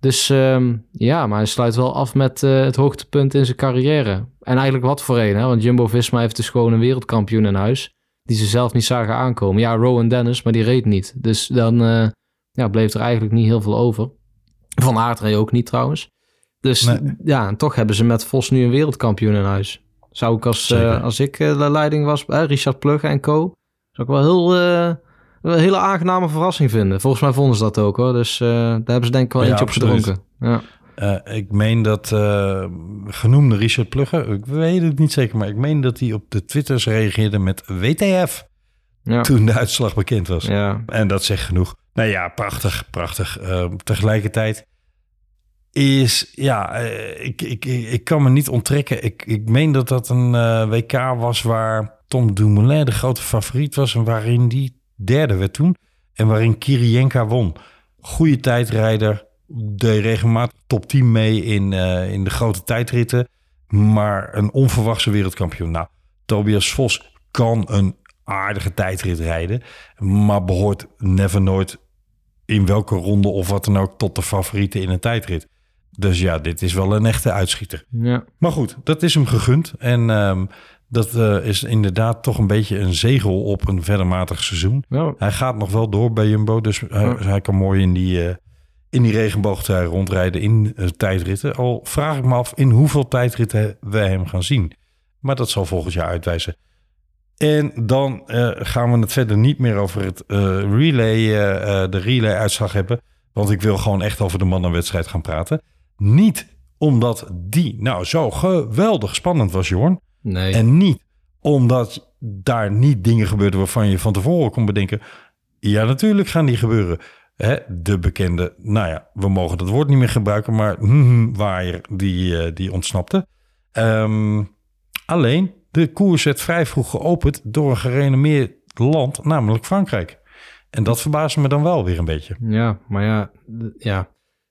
Dus ehm, ja, maar hij sluit wel af met eh, het hoogtepunt in zijn carrière. En eigenlijk wat voor een, hè? want Jumbo-Visma heeft dus gewoon een wereldkampioen in huis... die ze zelf niet zagen aankomen. Ja, Rowan Dennis, maar die reed niet. Dus dan eh, ja, bleef er eigenlijk niet heel veel over. Van Aert reed ook niet trouwens. Dus Nee. ja, en toch hebben ze met Vos nu een wereldkampioen in huis. Zou ik als, eh, als ik eh, de leiding was, eh, Richard Plugge en co... zou ik wel heel... een hele aangename verrassing vinden. Volgens mij vonden ze dat ook hoor. Dus daar hebben ze denk ik wel Ja, eentje op gedronken. Ja. Ik meen dat genoemde Richard Plugge, ik weet het niet zeker, maar ik meen dat hij op de Twitters reageerde met WTF Ja. toen de uitslag bekend was. ja. En dat zegt genoeg. Nou ja, prachtig, prachtig. Tegelijkertijd is, ja, eh, ik, ik, ik, kan me niet onttrekken. Ik, ik meen dat dat een eh, WK was waar Tom Dumoulin de grote favoriet was en waarin die derde werd toen. En waarin Kirienka won. Goede tijdrijder, deed regelmatig top 10 mee in, eh, in de grote tijdritten. Maar een onverwachte wereldkampioen. Nou, Tobias Vos kan een aardige tijdrit rijden. Maar behoort never nooit in welke ronde of wat dan ook tot de favorieten in een tijdrit. Dus ja, dit is wel een echte uitschieter. Ja. Maar goed, dat is hem gegund. En ehm, dat eh, is inderdaad toch een beetje een zegel op een verder matig seizoen. Ja. Hij gaat nog wel door bij Jumbo, dus hij, Ja. hij kan mooi in die, eh, in die regenboogtrui rondrijden in eh, tijdritten. Al vraag ik me af in hoeveel tijdritten wij hem gaan zien. Maar dat zal volgend jaar uitwijzen. En dan gaan we het verder niet meer over het relay, de relay-uitslag hebben. Want ik wil gewoon echt over de mannenwedstrijd gaan praten. Niet omdat die nou zo geweldig spannend was, Jorn. Nee. En niet omdat daar niet dingen gebeurden waarvan je van tevoren kon bedenken. Ja, natuurlijk gaan die gebeuren. Hè, de bekende, nou ja, we mogen dat woord niet meer gebruiken, maar waaier die, eh, die ontsnapte. Ehm, alleen, de koers werd vrij vroeg geopend door een gerenommeerd land, namelijk Frankrijk. En dat verbaasde me dan wel weer een beetje. Ja, maar ja, ja.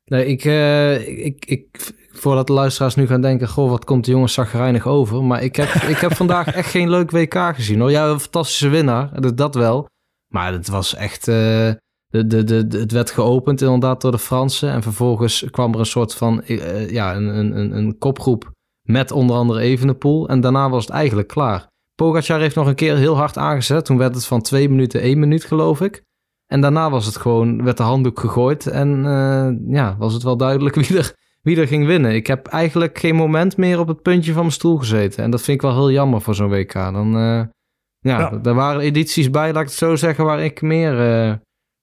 Nee, ik, eh, ik, ik, voordat de luisteraars nu gaan denken, goh, wat komt de jongens zagrijnig over. Maar ik heb, ik heb vandaag echt geen leuk WK gezien hoor. Ja, een fantastische winnaar, dat, dat wel. Maar het was echt, eh, de, de, de, het werd geopend inderdaad door de Fransen. En vervolgens kwam er een soort van, eh, ja, een, een, een, een kopgroep met onder andere Evenepoel. En daarna was het eigenlijk klaar. Pogacar heeft nog een keer heel hard aangezet. Toen werd het van twee minuten één minuut, geloof ik. En daarna was het gewoon, werd de handdoek gegooid. En eh, ja, was het wel duidelijk wie er, wie er ging winnen. Ik heb eigenlijk geen moment meer op het puntje van mijn stoel gezeten. En dat vind ik wel heel jammer voor zo'n WK. Dan, eh, ja, Ja. er waren edities bij, laat ik het zo zeggen, waar ik meer, eh,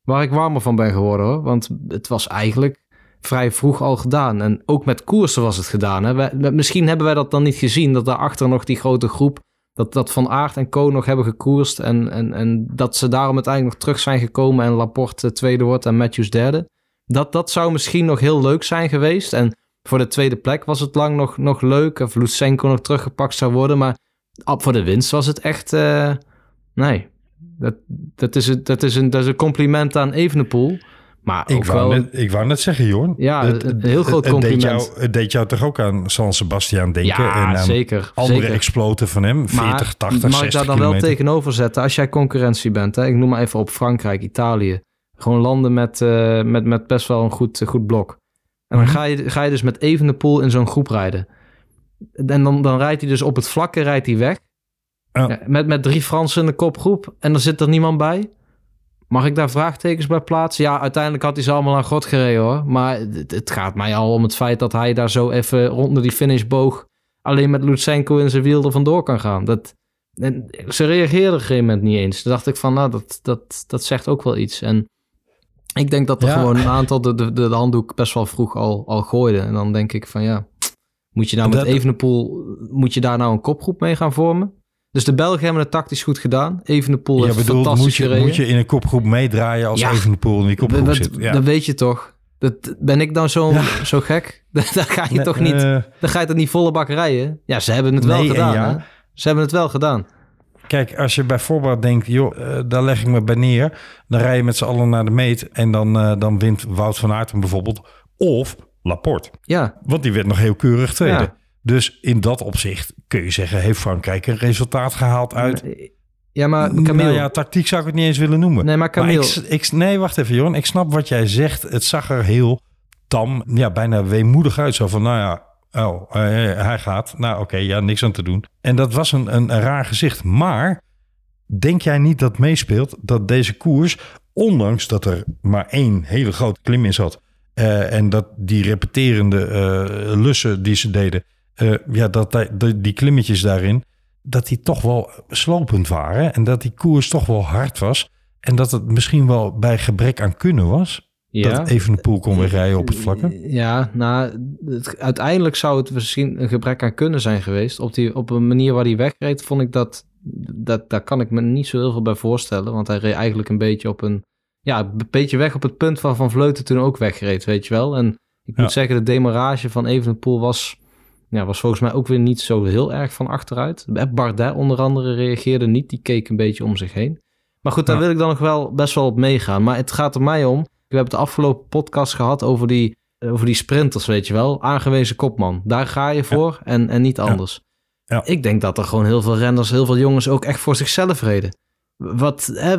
waar ik warmer van ben geworden hoor. Want het was eigenlijk vrij vroeg al gedaan. En ook met koersen was het gedaan. Hè. Wij- misschien hebben wij dat dan niet gezien, dat daarachter nog die grote groep dat, dat Van Aert en Co nog hebben gekoerst. En, en, en dat ze daarom uiteindelijk nog terug zijn gekomen. En Laporte tweede wordt en Matthews derde. Dat, dat zou misschien nog heel leuk zijn geweest. En voor de tweede plek was het lang nog, nog leuk. Of Lutsenko nog teruggepakt zou worden. Maar voor de winst was het echt... eh, nee, dat, dat, is, dat, is een, dat is een compliment aan Evenepoel. Maar Ik wou, wel... net, ik wou net zeggen, Jorn. Ja, Het- een heel groot het- het deed compliment. jou- Het deed jou toch ook aan San Sebastian denken? ja, en aan zeker. andere zeker. exploten van hem. 40, 80, mag 60 ik daar dan kilometer. wel tegenover zetten? Als jij concurrentie bent, hè? ik noem maar even op Frankrijk, Italië. Gewoon landen met, eh, met, met best wel een goed, goed blok. En dan Mhm. ga je, ga je dus met Evenepoel in zo'n groep rijden. En dan, dan rijdt hij dus op het vlakke rijdt hij weg. Ja. Ja, met, met drie Fransen in de kopgroep. En er zit er niemand bij. Mag ik daar vraagtekens bij plaatsen? Ja, uiteindelijk had hij ze allemaal aan God gereden hoor. Maar het, het gaat mij al om het feit dat hij daar zo even rond die finishboog... alleen met Lutsenko in zijn wiel er vandoor kan gaan. Dat, en ze reageerden op een gegeven moment niet eens. Toen dacht ik van, nou, dat, dat, dat zegt ook wel iets. En ik denk dat er Ja. gewoon een aantal de, de, de handdoek best wel vroeg al, al gooiden. En dan denk ik van, ja, moet je nou met Dat- Evenepoel... moet je daar nou een kopgroep mee gaan vormen? Dus de Belgen hebben het tactisch goed gedaan. Evenepoel Je heeft bedoelt, fantastisch moet je, gereden. moet je in een kopgroep meedraaien als Ja. Evenepoel in die kopgroep dat, zit? Ja. dat weet je toch? Dat, ben ik dan zo, zo gek? Daar ga je Nee, toch niet... eh, dan ga je toch niet volle bak rijden? Ja, ze hebben het wel Nee gedaan. ja. Hè? Ze hebben het wel gedaan. Kijk, als je bijvoorbeeld denkt, joh, eh, daar leg ik me bij neer. Dan rij je met z'n allen naar de meet. En dan, eh, dan wint Wout van Aert bijvoorbeeld. Of Laporte. Ja, Want die werd nog heel keurig tweede. Dus in dat opzicht kun je zeggen, heeft Frankrijk een resultaat gehaald uit... ja maar Camille... Nou ja, tactiek zou ik het niet eens willen noemen. nee, maar Camille... Maar ik, ik, nee, wacht even, Johan. Ik snap wat jij zegt. Het zag er heel tam, ja, bijna weemoedig uit. Zo van, nou ja, oh, eh, hij gaat. Nou, oké, ja, niks aan te doen. En dat was een, een, een raar gezicht. Maar denk jij niet dat meespeelt dat deze koers, ondanks dat er maar één hele grote klim in zat... eh, en dat die repeterende eh, lussen die ze deden, eh, ja, dat die, klimmetjes daarin, dat die toch wel slopend waren. En dat die koers toch wel hard was. En dat het misschien wel bij gebrek aan kunnen was. ja. Dat even de poel kon wegrijden op het vlakke. Ja, nou, het- uiteindelijk zou het misschien een gebrek aan kunnen zijn geweest. Op, die, op een manier waar hij wegreed, vond ik dat, dat... Daar kan ik me niet zo heel veel bij voorstellen. Want hij reed eigenlijk een beetje op een... Ja, een beetje weg op het punt waar Van Vleuten toen ook wegreed, weet je wel. En ik moet Ja. zeggen, de demarrage van Evenepoel was... Ja, was volgens mij ook weer niet zo heel erg van achteruit. Bardet onder andere reageerde niet. Die keek een beetje om zich heen. Maar goed, daar Ja. wil ik dan nog wel best wel op meegaan. Maar het gaat er mij om. We hebben het de afgelopen podcast gehad over die, over die sprinters, weet je wel. Aangewezen kopman. Daar ga je voor en, en niet anders. Ja. Ik denk dat er gewoon heel veel renners, heel veel jongens ook echt voor zichzelf reden. Wat, hè,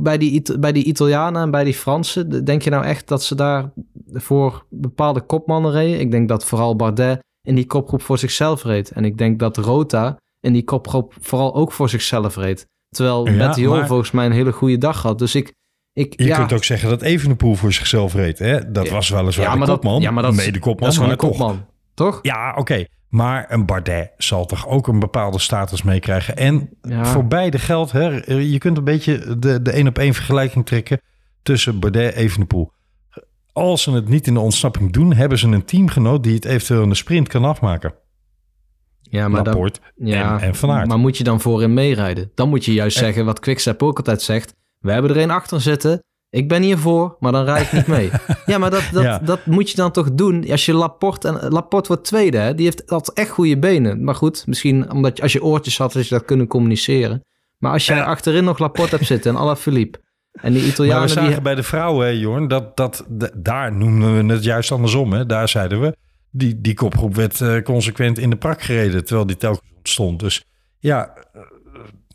bij, die, bij die Italianen en bij die Fransen, denk je nou echt dat ze daar voor bepaalde kopmannen reden? Ik denk dat vooral Bardet in die kopgroep voor zichzelf reed. En ik denk dat Rota in die kopgroep vooral ook voor zichzelf reed. Terwijl Ja, maar- volgens mij een hele goede dag had. Dus ik, ik Je ja, kunt ook zeggen dat Evenepoel voor zichzelf reed. Hè? Dat was weliswaar Ja, de dat- kopman. ja, maar dat mede kopman. dat is gewoon een toch. kopman, toch? Ja, oké. Maar een Bardet zal toch ook een bepaalde status meekrijgen. En voor beide geldt, hè, je kunt een beetje de, de één op één vergelijking trekken tussen Bardet en Evenepoel. Als ze het niet in de ontsnapping doen, hebben ze een teamgenoot die het eventueel in de sprint kan afmaken. Ja, maar, dan, ja, en, en Van Aert. maar moet je dan voorin meerijden? Dan moet je juist zeggen wat Quickstep ook altijd zegt. We hebben er één achter zitten. Ik ben hier voor, maar dan rijd ik niet mee. ja, maar dat, dat, Ja. dat moet je dan toch doen als je Laporte... En Laporte wordt tweede, hè? Die heeft dat echt goede benen. Maar goed, misschien omdat je, als je oortjes had, je dat kunnen communiceren. Maar als je achterin nog Laporte hebt zitten en Alaphilippe... En die Maar Italianen we zagen die... bij de vrouwen, hè, Jorn, dat, dat, daar noemden we het juist andersom. Hè. Daar zeiden we, die, die kopgroep werd eh, consequent in de prak gereden, terwijl die telkens ontstond. Dus ja, eh,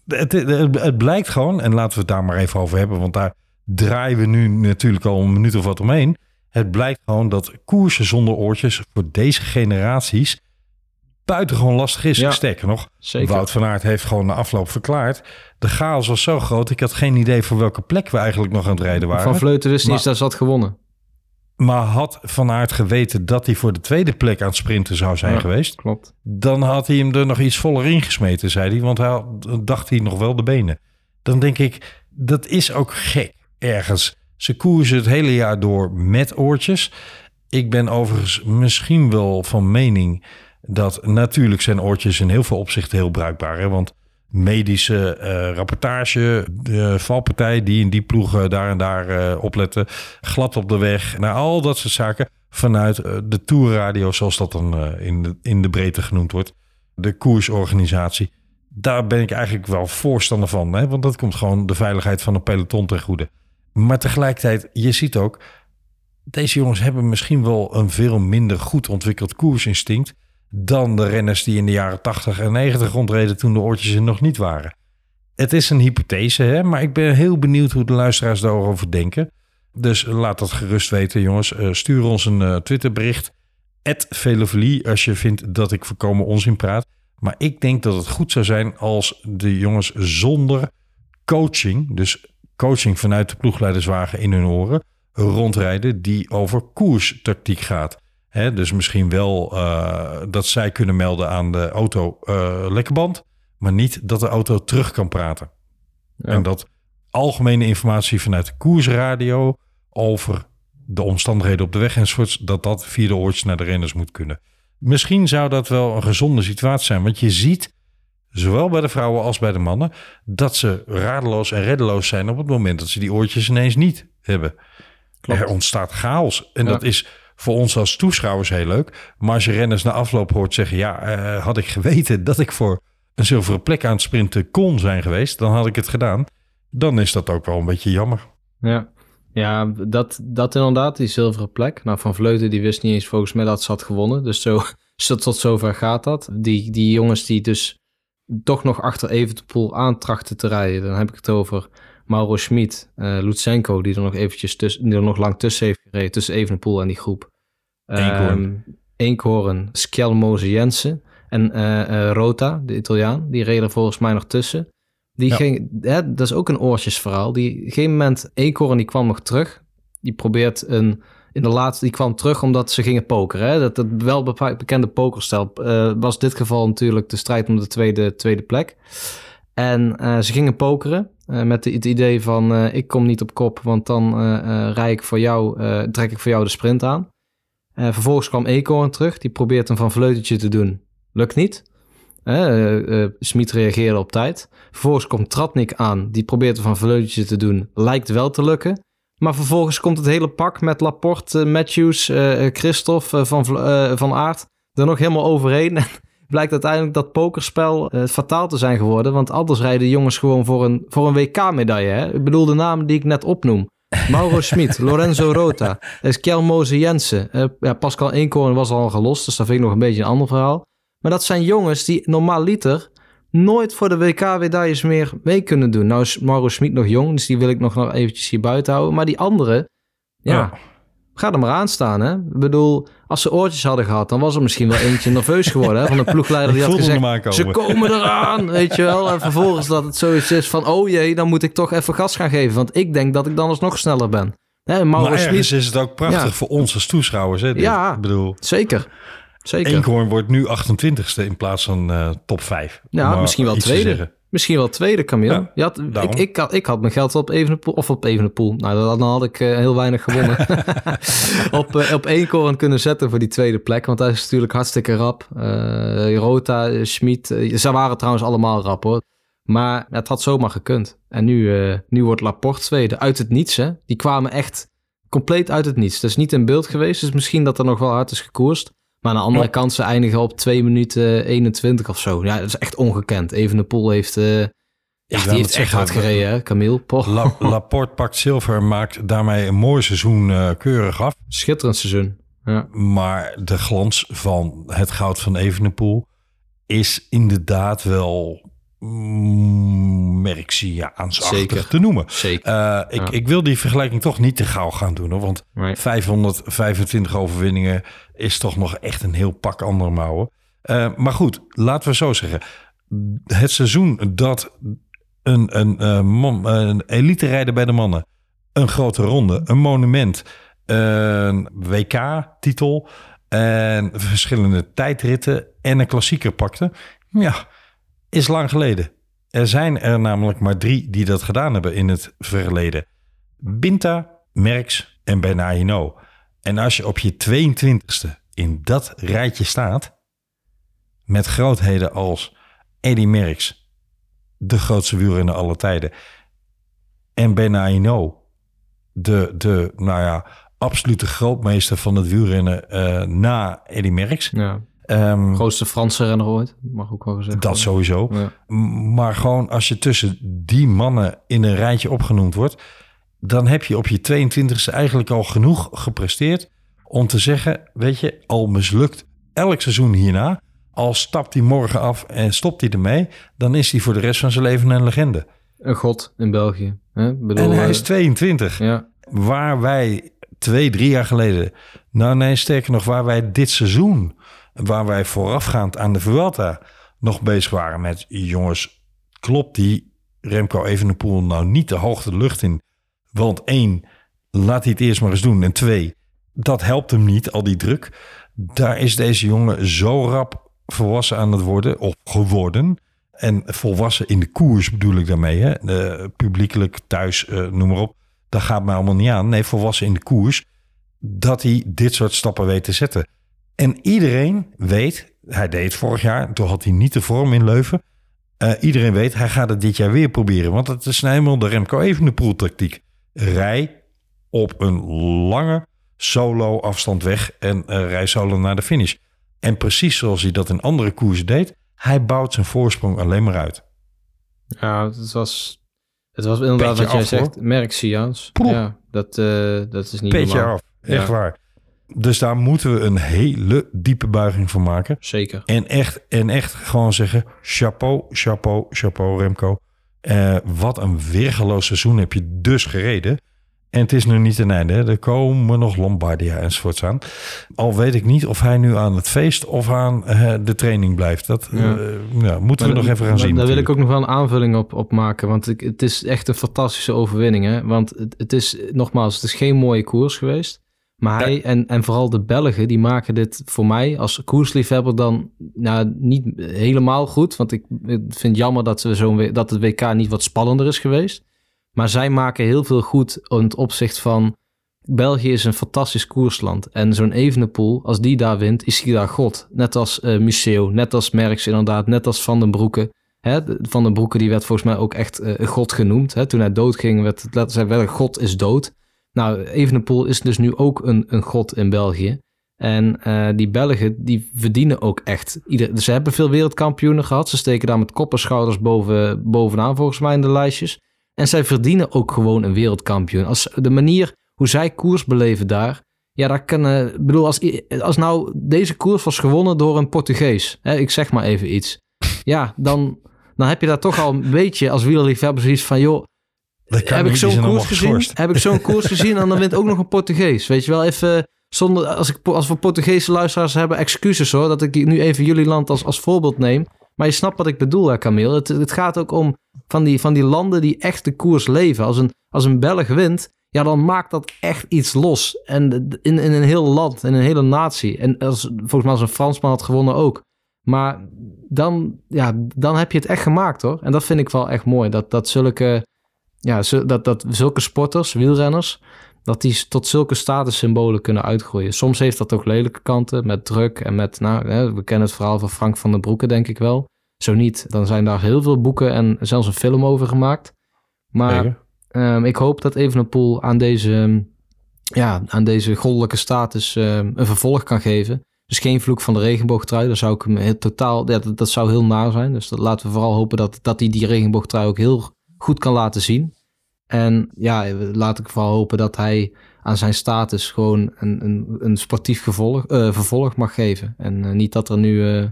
het, het, het blijkt gewoon, en laten we het daar maar even over hebben, want daar draaien we nu natuurlijk al een minuut of wat omheen. Het blijkt gewoon dat koersen zonder oortjes voor deze generaties buitengewoon lastig is. Ja. Sterker nog, Zeker. Wout van Aert heeft gewoon na afloop verklaard. De chaos was zo groot. Ik had geen idee voor welke plek we eigenlijk nog aan het rijden waren. Van Vleuten wist niet eens dat ze had gewonnen. maar had Van Aert geweten dat hij voor de tweede plek aan het sprinten zou zijn Ja. geweest... Klopt. dan had hij hem er nog iets voller ingesmeten, zei hij. Want hij had- dacht hij nog wel de benen. Dan denk ik, dat is ook gek ergens. Ze koersen het hele jaar door met oortjes. Ik ben overigens misschien wel van mening dat natuurlijk zijn oortjes in heel veel opzichten heel bruikbaar. Hè? Want medische eh, rapportage, de valpartij die in die ploegen daar en daar eh, opletten, glad op de weg, naar al dat soort zaken vanuit eh, de tourradio, zoals dat dan eh, in, de, in de breedte genoemd wordt, de koersorganisatie. Daar ben ik eigenlijk wel voorstander van, hè? want dat komt gewoon de veiligheid van een peloton ten goede. Maar tegelijkertijd, je ziet ook, deze jongens hebben misschien wel een veel minder goed ontwikkeld koersinstinct dan de renners die in de jaren 80 en 90 rondreden toen de oortjes er nog niet waren. Het is een hypothese, hè? maar ik ben heel benieuwd hoe de luisteraars daarover denken. Dus laat dat gerust weten, jongens. Eh, stuur ons een eh, Twitterbericht. Velofilie als je vindt dat ik voorkomen onzin praat. Maar ik denk dat het goed zou zijn als de jongens zonder coaching, dus coaching vanuit de ploegleiderswagen in hun oren, rondrijden die over koerstactiek gaat. Hè, dus misschien wel eh, dat zij kunnen melden aan de auto eh lekkerband, maar niet dat de auto terug kan praten. Ja. En dat algemene informatie vanuit de koersradio over de omstandigheden op de weg enzovoorts, dat dat via de oortjes naar de renners moet kunnen. Misschien zou dat wel een gezonde situatie zijn, want je ziet, zowel bij de vrouwen als bij de mannen, dat ze radeloos en reddeloos zijn op het moment dat ze die oortjes ineens niet hebben. Klopt. Er ontstaat chaos. En Ja. dat is voor ons als toeschouwers heel leuk. Maar als je renners na afloop hoort zeggen, ja, eh, had ik geweten dat ik voor een zilveren plek aan het sprinten kon zijn geweest, dan had ik het gedaan. Dan is dat ook wel een beetje jammer. Ja, ja dat, dat inderdaad, die zilveren plek. Nou, Van Vleuten die wist niet eens volgens mij dat ze had gewonnen. Dus zo, tot zover gaat dat. Die, die jongens die dus toch nog achter Evenepoel aantrachten te rijden. Dan heb ik het over Mauro Schmid, eh Lutsenko, die er nog eventjes tussen, die er nog lang tussen heeft gereden. Tussen Evenepoel en die groep. Eekhoorn. Ehm, Eekhoorn, Skelmose Jensen en eh, eh, Rota, de Italiaan. Die reden er volgens mij nog tussen. Die Ja. ging, hè, dat is ook een oortjesverhaal. Die, op een gegeven moment, die kwam nog terug. Die probeert een, in de laatste, die kwam terug omdat ze gingen pokeren. Hè? Dat, dat wel bekende pokerstijl eh, was dit geval natuurlijk de strijd om de tweede, tweede plek. En ze gingen pokeren eh, met het idee van eh, ik kom niet op kop, want dan eh rij ik voor jou, trek ik voor jou de sprint aan. Vervolgens kwam Eekhoorn terug, die probeert een van Vleutentje te doen. Lukt niet. Smit reageerde op tijd. Vervolgens komt Tratnik aan, die probeert een van Vleutentje te doen. Lijkt wel te lukken. Maar vervolgens komt het hele pak met Laporte, Matthews, Christophe, van, van Aert er nog helemaal overheen. Blijkt uiteindelijk dat pokerspel eh, fataal te zijn geworden. Want anders rijden de jongens gewoon voor een, voor een WK-medaille. Hè? Ik bedoel de namen die ik net opnoem. Mauro Schmid, Lorenzo Rota, uh, Kjell Jensen. eh, ja, Pascal Eenkorn was al gelost, dus dat vind ik nog een beetje een ander verhaal. Maar dat zijn jongens die normaal liter nooit voor de WK-medailles meer mee kunnen doen. Nou is Mauro Schmid nog jong, dus die wil ik nog, nog eventjes hier buiten houden. Maar die anderen, ja, Ja. Ga er maar aan staan. Hè? Ik bedoel, als ze oortjes hadden gehad, dan was er misschien wel eentje nerveus geworden. Hè? Van een ploegleider die had gezegd, aankomen. ze komen eraan, weet je wel. En vervolgens dat het zoiets is van, oh jee, dan moet ik toch even gas gaan geven. Want ik denk dat ik dan alsnog sneller ben. Hè, Maar ergens is het ook prachtig Ja. voor ons als toeschouwers. Hè, dit. Ja. Ik bedoel, zeker. Zeker. Eenkhoorn wordt nu 28ste in plaats van eh, top 5. Ja, misschien wel tweede. Misschien wel tweede, Camille. Ja, je had, ik, ik, had, ik had mijn geld op Evenepoel, of op Evenepoel. Nou, dan had ik eh, heel weinig gewonnen. op, eh, op één koren kunnen zetten voor die tweede plek. Want hij is natuurlijk hartstikke rap. Eh, Rota, Schmid, ze waren trouwens allemaal rap hoor. Maar het had zomaar gekund. En nu, nu wordt Laporte tweede. Uit het niets hè. Die kwamen echt compleet uit het niets. Dat is niet in beeld geweest. Dus misschien dat er nog wel hard is gekoerst. Maar aan de andere Ja. kant, ze eindigen op 2 minuten 21 of zo. Ja, dat is echt ongekend. Evenepoel heeft... eh ja, wou die heeft echt hard gereden, hè, Camille. La, Laporte pakt zilver en maakt daarmee een mooi seizoen eh, keurig af. Schitterend seizoen. Ja. Maar de glans van het goud van Evenepoel is inderdaad wel mm, Merxiaansachtig Zeker. te noemen. Zeker. Eh, ik, Ja. ik wil die vergelijking toch niet te gauw gaan doen. Hoor, want Right. 525 overwinningen is toch nog echt een heel pak andere mouwen. Eh, maar goed, laten we zo zeggen. Het seizoen dat een, een, eh, een elite rijder bij de mannen, een grote ronde, een monument, een WK-titel en verschillende tijdritten en een klassieker pakte, ja, is lang geleden. Er zijn er namelijk maar drie die dat gedaan hebben in het verleden. Binta, Merks en Bernardino. En als je op je 22e in dat rijtje staat, met grootheden als Eddy Merks, de grootste wielrenner aller tijden, en Bernardino, de, de nou ja, absolute grootmeester van het wielrennen eh, na Eddy Merks. Ja. Ehm, Grootste Franse renner ooit, mag ook wel gezegd dat sowieso. Ja. Maar gewoon als je tussen die mannen in een rijtje opgenoemd wordt, dan heb je op je 22e eigenlijk al genoeg gepresteerd om te zeggen, weet je, al mislukt elk seizoen hierna, al stapt hij morgen af en stopt hij ermee, dan is hij voor de rest van zijn leven een legende. Een god in België. Hè? Bedoel, en hij eh, is 22. Ja, waar wij twee, drie jaar geleden... Nou nee, sterker nog, waar wij dit seizoen... waar wij voorafgaand aan de Vuelta nog bezig waren met... jongens, klopt die Remco Evenepoel nou niet de hoogte de lucht in? Want één, laat hij het eerst maar eens doen. En twee, dat helpt hem niet, al die druk. Daar is deze jongen zo rap volwassen aan het worden, of geworden. En volwassen in de koers bedoel ik daarmee. Hè? De, publiekelijk, thuis, eh, noem maar op. Dat gaat mij allemaal niet aan. Nee, volwassen in de koers. Dat hij dit soort stappen weet te zetten. En iedereen weet, hij deed het vorig jaar, toen had hij niet de vorm in Leuven. Eh, iedereen weet, hij gaat het dit jaar weer proberen. Want het is helemaal de Remco Evenepoel tactiek. Rij op een lange solo afstand weg en uh, rij solo naar de finish. En precies zoals hij dat in andere koersen deed, hij bouwt zijn voorsprong alleen maar uit. Ja, het was, het was inderdaad Petje wat jij zegt. Merk Sians. Ja, dat, eh, dat is niet Petje normaal. af, echt Ja. waar. Dus daar moeten we een hele diepe buiging van maken. Zeker. En echt, en echt gewoon zeggen: chapeau, chapeau, chapeau, Remco. Eh, wat een weergeloos seizoen heb je dus gereden. En het is nu niet een einde. Hè. Er komen nog Lombardia enzovoorts aan. Al weet ik niet of hij nu aan het feest of aan eh, de training blijft. Dat Ja. eh, ja, moeten we nog even gaan maar zien. Daar wil ik ook nog wel een aanvulling op, op maken. Want ik, het is echt een fantastische overwinning. Hè? Want het, het is, nogmaals, het is geen mooie koers geweest. Maar hij en, en vooral de Belgen, die maken dit voor mij als koersliefhebber dan nou, niet helemaal goed. Want ik, ik vind het jammer dat, we zo'n, W- dat het WK niet wat spannender is geweest. Maar zij maken heel veel goed in het opzicht van... België is een fantastisch koersland. En zo'n Evenepoel, als die daar wint, is hij daar god. Net als eh Museo, net als Merckx inderdaad, net als Van den Broeke. Hè, Van den Broeke die werd volgens mij ook echt een god genoemd. Hè? Toen hij doodging, werd het wel, god is dood. Nou, Evenepoel is dus nu ook een, een god in België. En eh, die Belgen, die verdienen ook echt. Ieder, ze hebben veel wereldkampioenen gehad. Ze steken daar met kop en schouders boven, bovenaan volgens mij in de lijstjes. En zij verdienen ook gewoon een wereldkampioen. Als de manier hoe zij koers beleven daar. Ja, dat kan. eh, Ik bedoel, als, als nou deze koers was gewonnen door een Portugees. Hè, ik zeg maar even iets. Ja, dan, dan heb je daar toch al een beetje als wielerliefhebber zoiets van... joh, heb ik zo'n koers gezien? Heb ik zo'n koers gezien en dan wint ook nog een Portugees. Weet je wel, even zonder als, ik, als we Portugese luisteraars hebben, excuses hoor, dat ik nu even jullie land als, als voorbeeld neem. Maar je snapt wat ik bedoel, hè, Camille. Het, het gaat ook om van die, van die landen die echt de koers leven. Als een, als een Belg wint, ja, dan maakt dat echt iets los. En in, in een heel land, in een hele natie. En als, volgens mij als een Fransman had gewonnen ook. Maar dan, ja, dan heb je het echt gemaakt hoor. En dat vind ik wel echt mooi. Dat, dat zulke ja, dat, dat zulke sporters, wielrenners, dat die tot zulke statussymbolen kunnen uitgroeien. Soms heeft dat ook lelijke kanten met druk en met, nou, we kennen het verhaal van Frank van den Broeke, denk ik wel. Zo niet, dan zijn daar heel veel boeken en zelfs een film over gemaakt. Maar. Ehm, ik hoop dat Evenepoel aan deze, ehm, ja, aan deze goddelijke status ehm, een vervolg kan geven. Dus geen vloek van de regenboogtrui. Daar zou ik hem heel totaal, ja, dat, dat zou heel naar zijn. Dus dat, laten we vooral hopen dat, dat hij die regenboogtrui ook heel goed kan laten zien. En ja, laat ik vooral hopen dat hij aan zijn status gewoon een, een, een sportief gevolg, eh, vervolg mag geven. En eh, niet dat er nu, eh,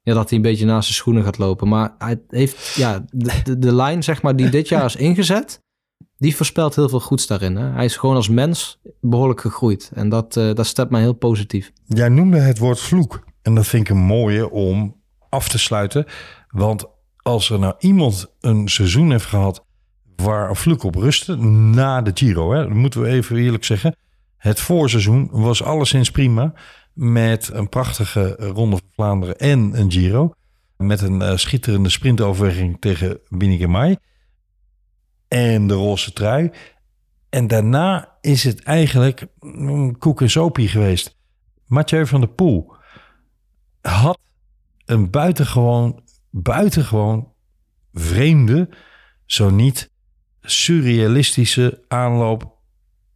ja, dat hij een beetje naast zijn schoenen gaat lopen. Maar hij heeft, ja, de, de, lijn zeg maar die dit jaar is ingezet, die voorspelt heel veel goeds daarin. Hè? Hij is gewoon als mens behoorlijk gegroeid. En dat, dat stemt mij heel positief. Jij noemde het woord vloek. En dat vind ik een mooie om af te sluiten. Want als er nou iemand een seizoen heeft gehad waar vloek op rustte, na de Giro, hè, moeten we even eerlijk zeggen. Het voorseizoen was alleszins prima. Met een prachtige ronde van Vlaanderen en een Giro. Met een eh, schitterende sprintoverweging tegen Mai En de roze trui. En daarna is het eigenlijk een koek en sopie geweest. Mathieu van der Poel had een buitengewoon, buitengewoon vreemde, zo niet surrealistische aanloop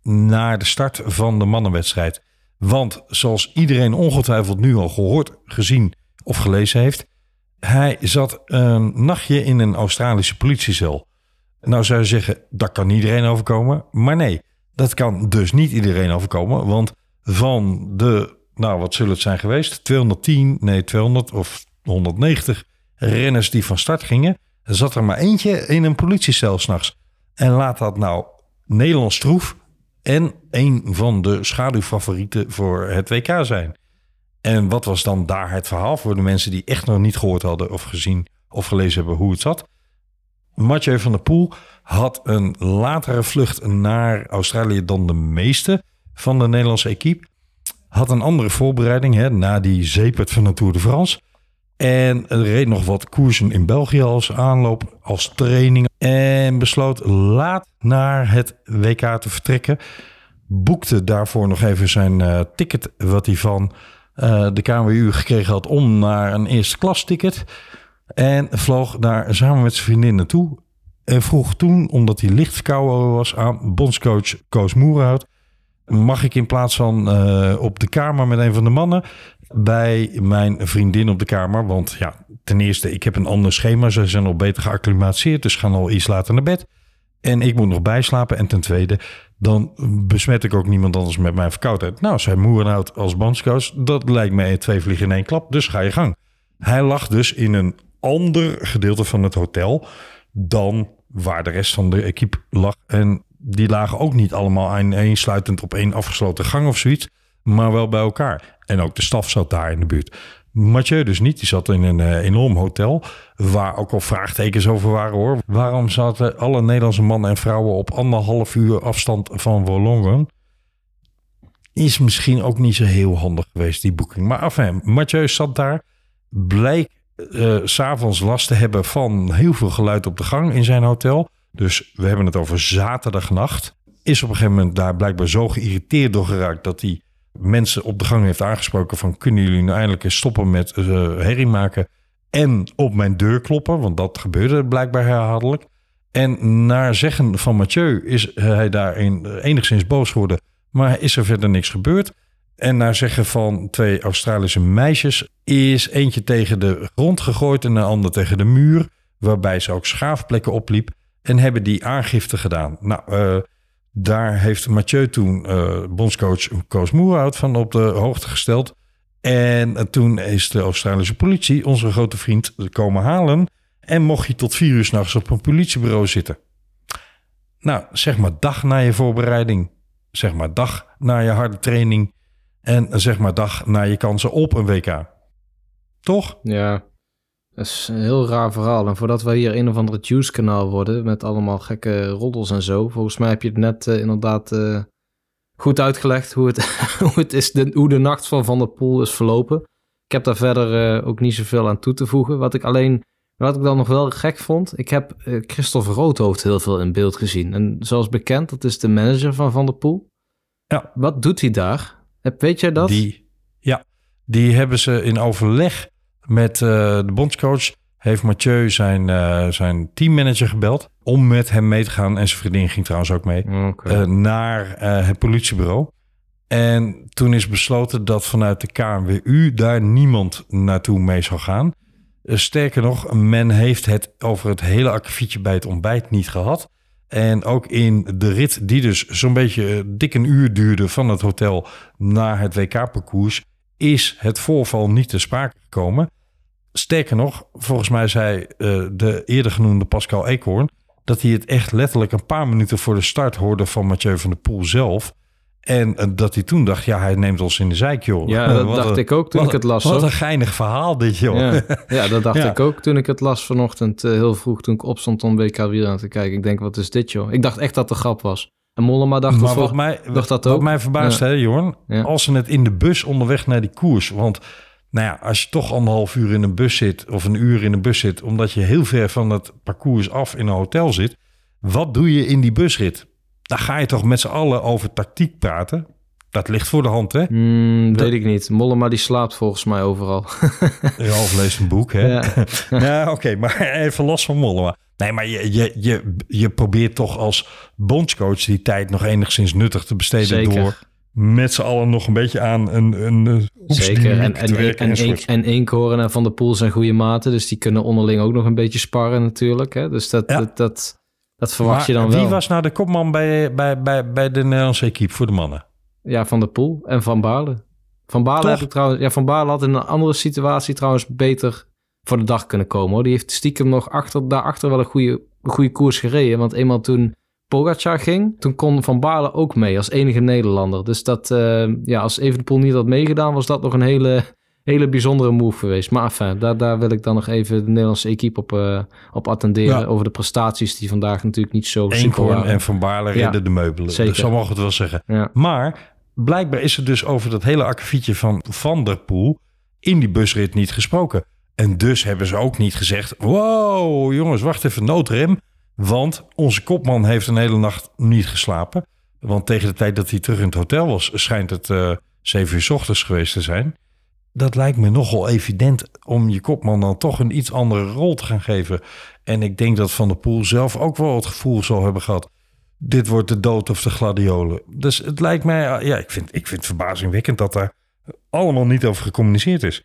naar de start van de mannenwedstrijd. Want zoals iedereen ongetwijfeld nu al gehoord, gezien of gelezen heeft, hij zat een nachtje in een Australische politiecel. Nou zou je zeggen, dat kan iedereen overkomen. Maar nee, dat kan dus niet iedereen overkomen. Want van de, nou wat zullen het zijn geweest? 210, nee 200 of 190 renners die van start gingen. Zat er maar eentje in een politiecel s'nachts. En laat dat nou Nederlands troef En een van de schaduwfavorieten voor het WK zijn. En wat was dan daar het verhaal voor de mensen die echt nog niet gehoord hadden of gezien of gelezen hebben hoe het zat? Mathieu van der Poel had een latere vlucht naar Australië dan de meeste van de Nederlandse equipe. Had een andere voorbereiding hè, na die zeepert van de Tour de France. En reed nog wat koersen in België als aanloop, als training. En besloot laat naar het WK te vertrekken. Boekte daarvoor nog even zijn uh, ticket wat hij van uh, de KMU gekregen had om naar een eerste klas ticket. En vloog daar samen met zijn vriendin naartoe. En vroeg toen, omdat hij licht verkouden was aan bondscoach Koos Moerhout... mag ik in plaats van uh, op de kamer met een van de mannen... bij mijn vriendin op de kamer. Want ja, ten eerste, ik heb een ander schema. Ze zijn al beter geacclimatiseerd, dus gaan al iets later naar bed. En ik moet nog bijslapen. En ten tweede, dan besmet ik ook niemand anders met mijn verkoudheid. Nou, zei Moerhout als bondscoach, dat lijkt mij twee vliegen in één klap. Dus ga je gang. Hij lag dus in een ander gedeelte van het hotel dan waar de rest van de equipe lag. En die lagen ook niet allemaal eensluitend op één afgesloten gang of zoiets, maar wel bij elkaar. En ook de staf zat daar in de buurt. Mathieu dus niet. Die zat in een uh, enorm hotel. Waar ook al vraagtekens over waren hoor. Waarom zaten alle Nederlandse mannen en vrouwen op anderhalf uur afstand van Wollongong? Is misschien ook niet zo heel handig geweest, die boeking. Maar enfin, Mathieu zat daar. Bleek uh, s'avonds last te hebben van heel veel geluid op de gang in zijn hotel. Dus we hebben het over zaterdagnacht. Is op een gegeven moment daar blijkbaar zo geïrriteerd door geraakt dat hij mensen op de gang heeft aangesproken van kunnen jullie nou eindelijk eens stoppen met uh, herrie maken en op mijn deur kloppen, want dat gebeurde blijkbaar herhaaldelijk. En naar zeggen van Mathieu is hij daarin enigszins boos geworden, maar is er verder niks gebeurd. En naar zeggen van twee Australische meisjes is eentje tegen de grond gegooid en een ander tegen de muur, waarbij ze ook schaafplekken opliep en hebben die aangifte gedaan. Nou, daar heeft Mathieu toen uh, bondscoach Koos Moerhout van op de hoogte gesteld. En toen is de Australische politie onze grote vriend komen halen. En mocht hij tot vier uur s'nachts op een politiebureau zitten. Nou, zeg maar dag na je voorbereiding. Zeg maar dag na je harde training. En zeg maar dag na je kansen op een WK. Toch? Ja, dat is een heel raar verhaal. En voordat we hier een of andere Juice-kanaal worden met allemaal gekke roddels en zo. Volgens mij heb je het net uh, inderdaad uh, goed uitgelegd hoe het, hoe het is, de, hoe de nacht van Van der Poel is verlopen. Ik heb daar verder uh, ook niet zoveel aan toe te voegen. Wat ik alleen, wat ik dan nog wel gek vond, ik heb Christophe Roodhoofd heel veel in beeld gezien. En zoals bekend, dat is de manager van Van der Poel. Ja. Wat doet hij daar? Weet jij dat? Die, ja, die hebben ze in overleg met uh, de bondscoach. Heeft Mathieu zijn, uh, zijn teammanager gebeld om met hem mee te gaan. En zijn vriendin ging trouwens ook mee. Okay. Uh, naar het politiebureau. En toen is besloten dat vanuit de KNWU daar niemand naartoe mee zou gaan. Sterker nog, men heeft het over het hele akkefietje bij het ontbijt niet gehad. En ook in de rit, die dus zo'n beetje dik een uur duurde van het hotel naar het WK-parcours, is het voorval niet te sprake gekomen. Sterker nog, volgens mij zei uh, de eerder genoemde Pascal Eekhoorn dat hij het echt letterlijk een paar minuten voor de start hoorde van Mathieu van der Poel zelf. En uh, dat hij toen dacht, ja, hij neemt ons in de zeik, joh. Ja, dat dacht een, ik ook toen wat, ik het las. Wat hoor. een geinig verhaal dit, joh. Ja, ja dat dacht Ja. ik ook toen ik het las vanochtend uh, heel vroeg toen ik opstond om WK weer aan te kijken. Ik denk, wat is dit, joh? Ik dacht echt dat een grap was. En Mollema dacht, maar wat mij, dacht dat wat ook. mij verbaast, Ja. hè, Jorn, als ze het in de bus onderweg naar die koers. Want nou ja, als je toch anderhalf uur in een bus zit of een uur in een bus zit, omdat je heel ver van het parcours af in een hotel zit, wat doe je in die busrit? Dan ga je toch met z'n allen over tactiek praten. Dat ligt voor de hand, hè? Hmm, Dat- weet ik niet. Mollema die slaapt volgens mij overal. Ralf leest een boek, hè? Ja. Ja, oké, maar even los van Mollema. Nee, maar je, je, je, je probeert toch als bondscoach die tijd nog enigszins nuttig te besteden Zeker. door met z'n allen nog een beetje aan een, een eh, Zeker. En, en, en, en, enzovoort. en en Van der Poel zijn goede maten. Dus die kunnen onderling ook nog een beetje sparren natuurlijk. Hè? Dus dat, Ja. dat, dat, dat verwacht je dan wel. Wie was nou de kopman bij, bij, bij, bij de Nederlandse equipe voor de mannen? Ja, Van der Poel en Van Baarle. Van Baarle Toch? heb ik trouwens... Ja, Van Baarle had in een andere situatie trouwens beter voor de dag kunnen komen. Hoor. Die heeft stiekem nog achter, daarachter wel een goede, een goede koers gereden. Want eenmaal toen Pogacar ging, toen kon Van Baarle ook mee als enige Nederlander. Dus dat, eh, ja, als Evenepoel niet had meegedaan, was dat nog een hele, hele bijzondere move geweest. Maar enfin, daar, daar wil ik dan nog even de Nederlandse equipe op, eh, op attenderen. Ja. Over de prestaties die vandaag natuurlijk niet zo Eenkhoorn waren. en Van Baarle Ja, redden de meubelen. zeker. Dus zo we het wel zeggen. Ja. Maar blijkbaar is er dus over dat hele akkefietje van Van der Poel in die busrit niet gesproken. En dus hebben ze ook niet gezegd: wow, jongens, wacht even, noodrem. Want onze kopman heeft een hele nacht niet geslapen. Want tegen de tijd dat hij terug in het hotel was, schijnt het eh 7 uur 's ochtends geweest te zijn. Dat lijkt me nogal evident om je kopman dan toch een iets andere rol te gaan geven. En ik denk dat Van der Poel zelf ook wel het gevoel zal hebben gehad dit wordt de dood of de gladiolen. Dus het lijkt mij, ja, ik vind, ik vind het verbazingwekkend dat daar allemaal niet over gecommuniceerd is.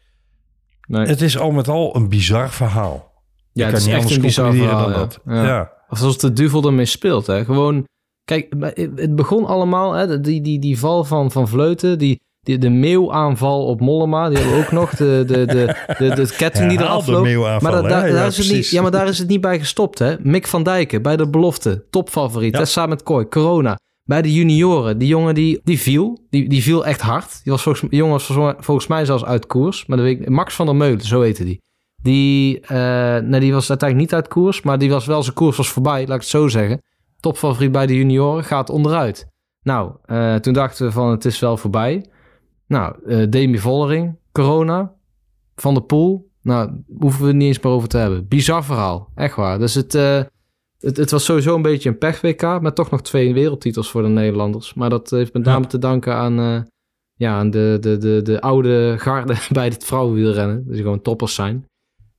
Nee. Het is al met al een bizar verhaal. Ja, Ik het kan is niet echt een anders bizar concluderen verhaal, dan ja. dat. Ja. Ja. Of zoals de duvel ermee speelt. Hè. Gewoon, kijk, het begon allemaal, hè, die, die, die val van, van Vleuten, die, die, de meeuwaanval op Mollema, die hebben we ook nog, de, de, de, de, de ketting die eraf loopt. Maar da- daar, Ja, is het niet, ja, maar daar is het niet bij gestopt. Hè. Mick van Dijken bij de belofte, topfavoriet, Ja. hè, samen met Kooi, corona. Bij de junioren, die jongen die, die viel, die, die viel echt hard. Die was volgens, die jongen was volgens, volgens mij zelfs uit koers. Maar de week, Max van der Meulen, zo heette die. Die, eh, nee, die was uiteindelijk niet uit koers, maar die was wel, zijn koers was voorbij, laat ik het zo zeggen. Topfavoriet bij de junioren, gaat onderuit. Nou, eh, toen dachten we van het is wel voorbij. Nou, eh, Demi Vollering, corona, Van der Poel. Nou, hoeven we het niet eens meer over te hebben. Bizar verhaal, echt waar. Dus het, het, het was sowieso een beetje een pech-WK, met toch nog twee wereldtitels voor de Nederlanders. Maar dat heeft met name Ja. te danken aan, ja, aan de, de, de, de oude garde bij het vrouwenwielrennen. Dus die gewoon toppers zijn.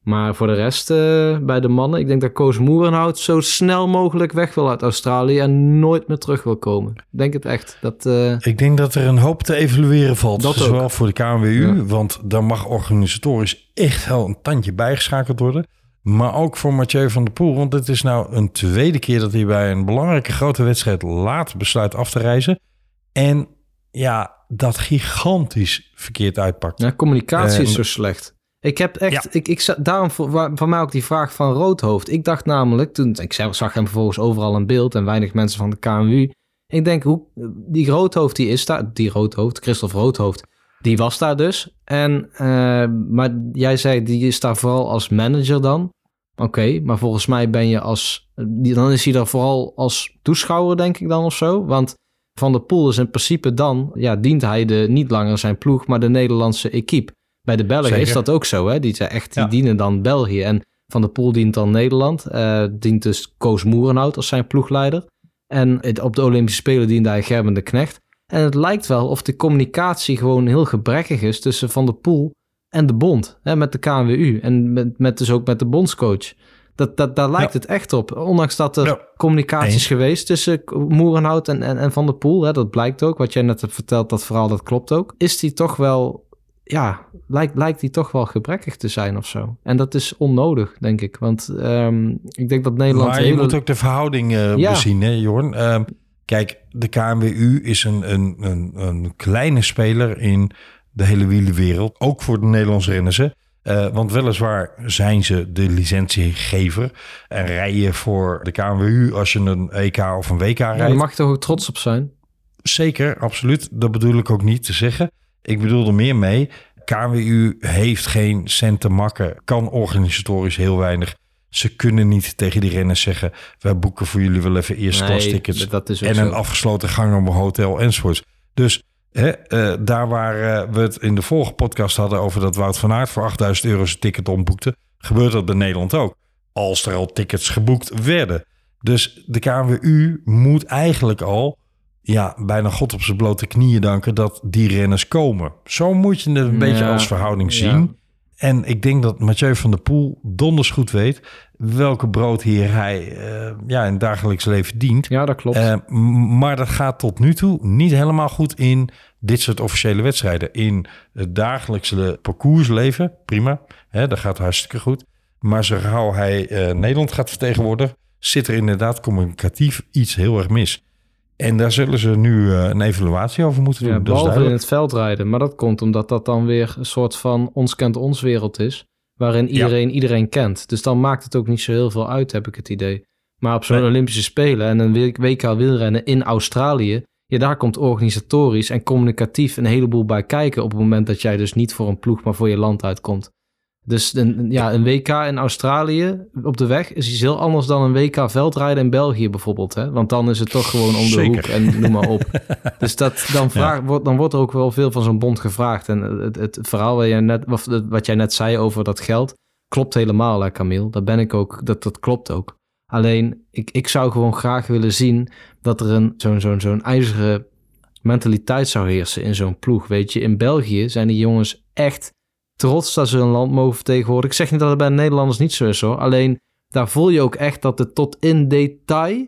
Maar voor de rest, eh, bij de mannen, ik denk dat Koos Moerenhout zo snel mogelijk weg wil uit Australië en nooit meer terug wil komen. Ik denk het echt. Dat, eh, Ik denk dat er een hoop te evalueren valt. Dat ook. zowel voor de KNWU, Ja. want daar mag organisatorisch echt wel een tandje bijgeschakeld worden. Maar ook voor Mathieu van der Poel, want het is nou een tweede keer dat hij bij een belangrijke grote wedstrijd laat besluit af te reizen. En ja, dat gigantisch verkeerd uitpakt. ja, communicatie is zo slecht. Ik heb echt, Ja. ik, ik, daarom voor, van mij ook die vraag van Roodhoofd. Ik dacht namelijk, toen ik zag zag hem vervolgens overal in beeld en weinig mensen van de KMU. Ik denk, hoe, die Roodhoofd die is daar, die Roodhoofd, Christophe Roodhoofd, die was daar dus. En, eh, maar jij zei, die is daar vooral als manager dan. Oké, maar volgens mij ben je als, dan is hij daar vooral als toeschouwer denk ik dan of zo. Want Van der Poel is in principe dan, ja, dient hij de, niet langer zijn ploeg, maar de Nederlandse equipe. Bij de Belgen Zeker. is dat ook zo, hè? Die, zijn echt, die Ja. dienen dan België. En Van der Poel dient dan Nederland. eh, dient dus Koos Moerenhout als zijn ploegleider. En het, op de Olympische Spelen diende hij Gerben de Knecht. En het lijkt wel of de communicatie gewoon heel gebrekkig is tussen Van der Poel en de bond. Hè, met de KNWU en met, met dus ook met de bondscoach. Dat, dat, daar lijkt Ja. het echt op. Ondanks dat er Ja. communicatie is geweest tussen Moerenhout en, en, en Van der Poel. Hè, dat blijkt ook. Wat jij net hebt verteld, dat verhaal, dat klopt ook. Is die toch wel... Ja, lijkt, lijkt die toch wel gebrekkig te zijn of zo. En dat is onnodig, denk ik. Want ehm, ik denk dat Nederland... Maar je hele- moet ook de verhouding eh, Ja. bezien, hè, Jorn. Ehm, kijk, de KNWU is een, een, een, een kleine speler in de hele wielenwereld. Ook voor de Nederlandse renners. hè. Eh, want weliswaar zijn ze de licentiegever. En rij je voor de KNWU als je een EK of een WK Ja, rijdt. mag je toch ook trots op zijn? Zeker, absoluut. Dat bedoel ik ook niet te zeggen. Ik bedoel er meer mee. KWU heeft geen cent te makken, kan organisatorisch heel weinig. Ze kunnen niet tegen die renners zeggen: wij boeken voor jullie wel even eerste klas tickets en zo. een afgesloten gang op een hotel enzovoorts. Dus hè, eh, daar waar eh, we het in de vorige podcast hadden over dat Wout van Aert voor 8000 euro zijn ticket omboekte, gebeurt dat bij Nederland ook. Als er al tickets geboekt werden. Dus de KNWU moet eigenlijk al ja, bijna God op zijn blote knieën danken dat die renners komen. Zo moet je het een beetje als verhouding ja. zien. En ik denk dat Mathieu van der Poel donders goed weet welke broodheer hij eh, ja, in het dagelijks leven dient. Ja, dat klopt. Eh, maar dat gaat tot nu toe niet helemaal goed in dit soort officiële wedstrijden. In het dagelijkse parcoursleven, prima. Hè, dat gaat hartstikke goed. Maar zo gauw hij eh, Nederland gaat vertegenwoordigen, zit er inderdaad communicatief iets heel erg mis. En daar zullen ze nu eh, een evaluatie over moeten doen. ja, dat is behalve in het veld rijden. Maar dat komt omdat dat dan weer een soort van ons kent ons wereld is. Waarin iedereen iedereen kent. Dus dan maakt het ook niet zo heel veel uit, heb ik het idee. Maar op zo'n Nee. Olympische Spelen en een WK wielrennen in Australië, ja, daar komt organisatorisch en communicatief een heleboel bij kijken op het moment dat jij dus niet voor een ploeg, maar voor je land uitkomt. Dus een, ja, een WK in Australië op de weg is iets heel anders dan een WK veldrijden in België bijvoorbeeld. Hè? Want dan is het toch gewoon om de Zeker. hoek en noem maar op. dus dat, dan, vraag, wordt, dan wordt er ook wel veel van zo'n bond gevraagd. En het, het verhaal wat jij, net, wat jij net zei over dat geld, klopt helemaal, hè, Camille. Dat ben ik ook, dat, dat klopt ook. Alleen, ik, ik zou gewoon graag willen zien dat er een, zo'n, zo'n, zo'n ijzeren mentaliteit zou heersen in zo'n ploeg. Weet je, in België zijn die jongens echt trots dat ze hun land mogen vertegenwoordigen. Ik zeg niet dat het bij de Nederlanders niet zo is hoor. Alleen, daar voel je ook echt dat het tot in detail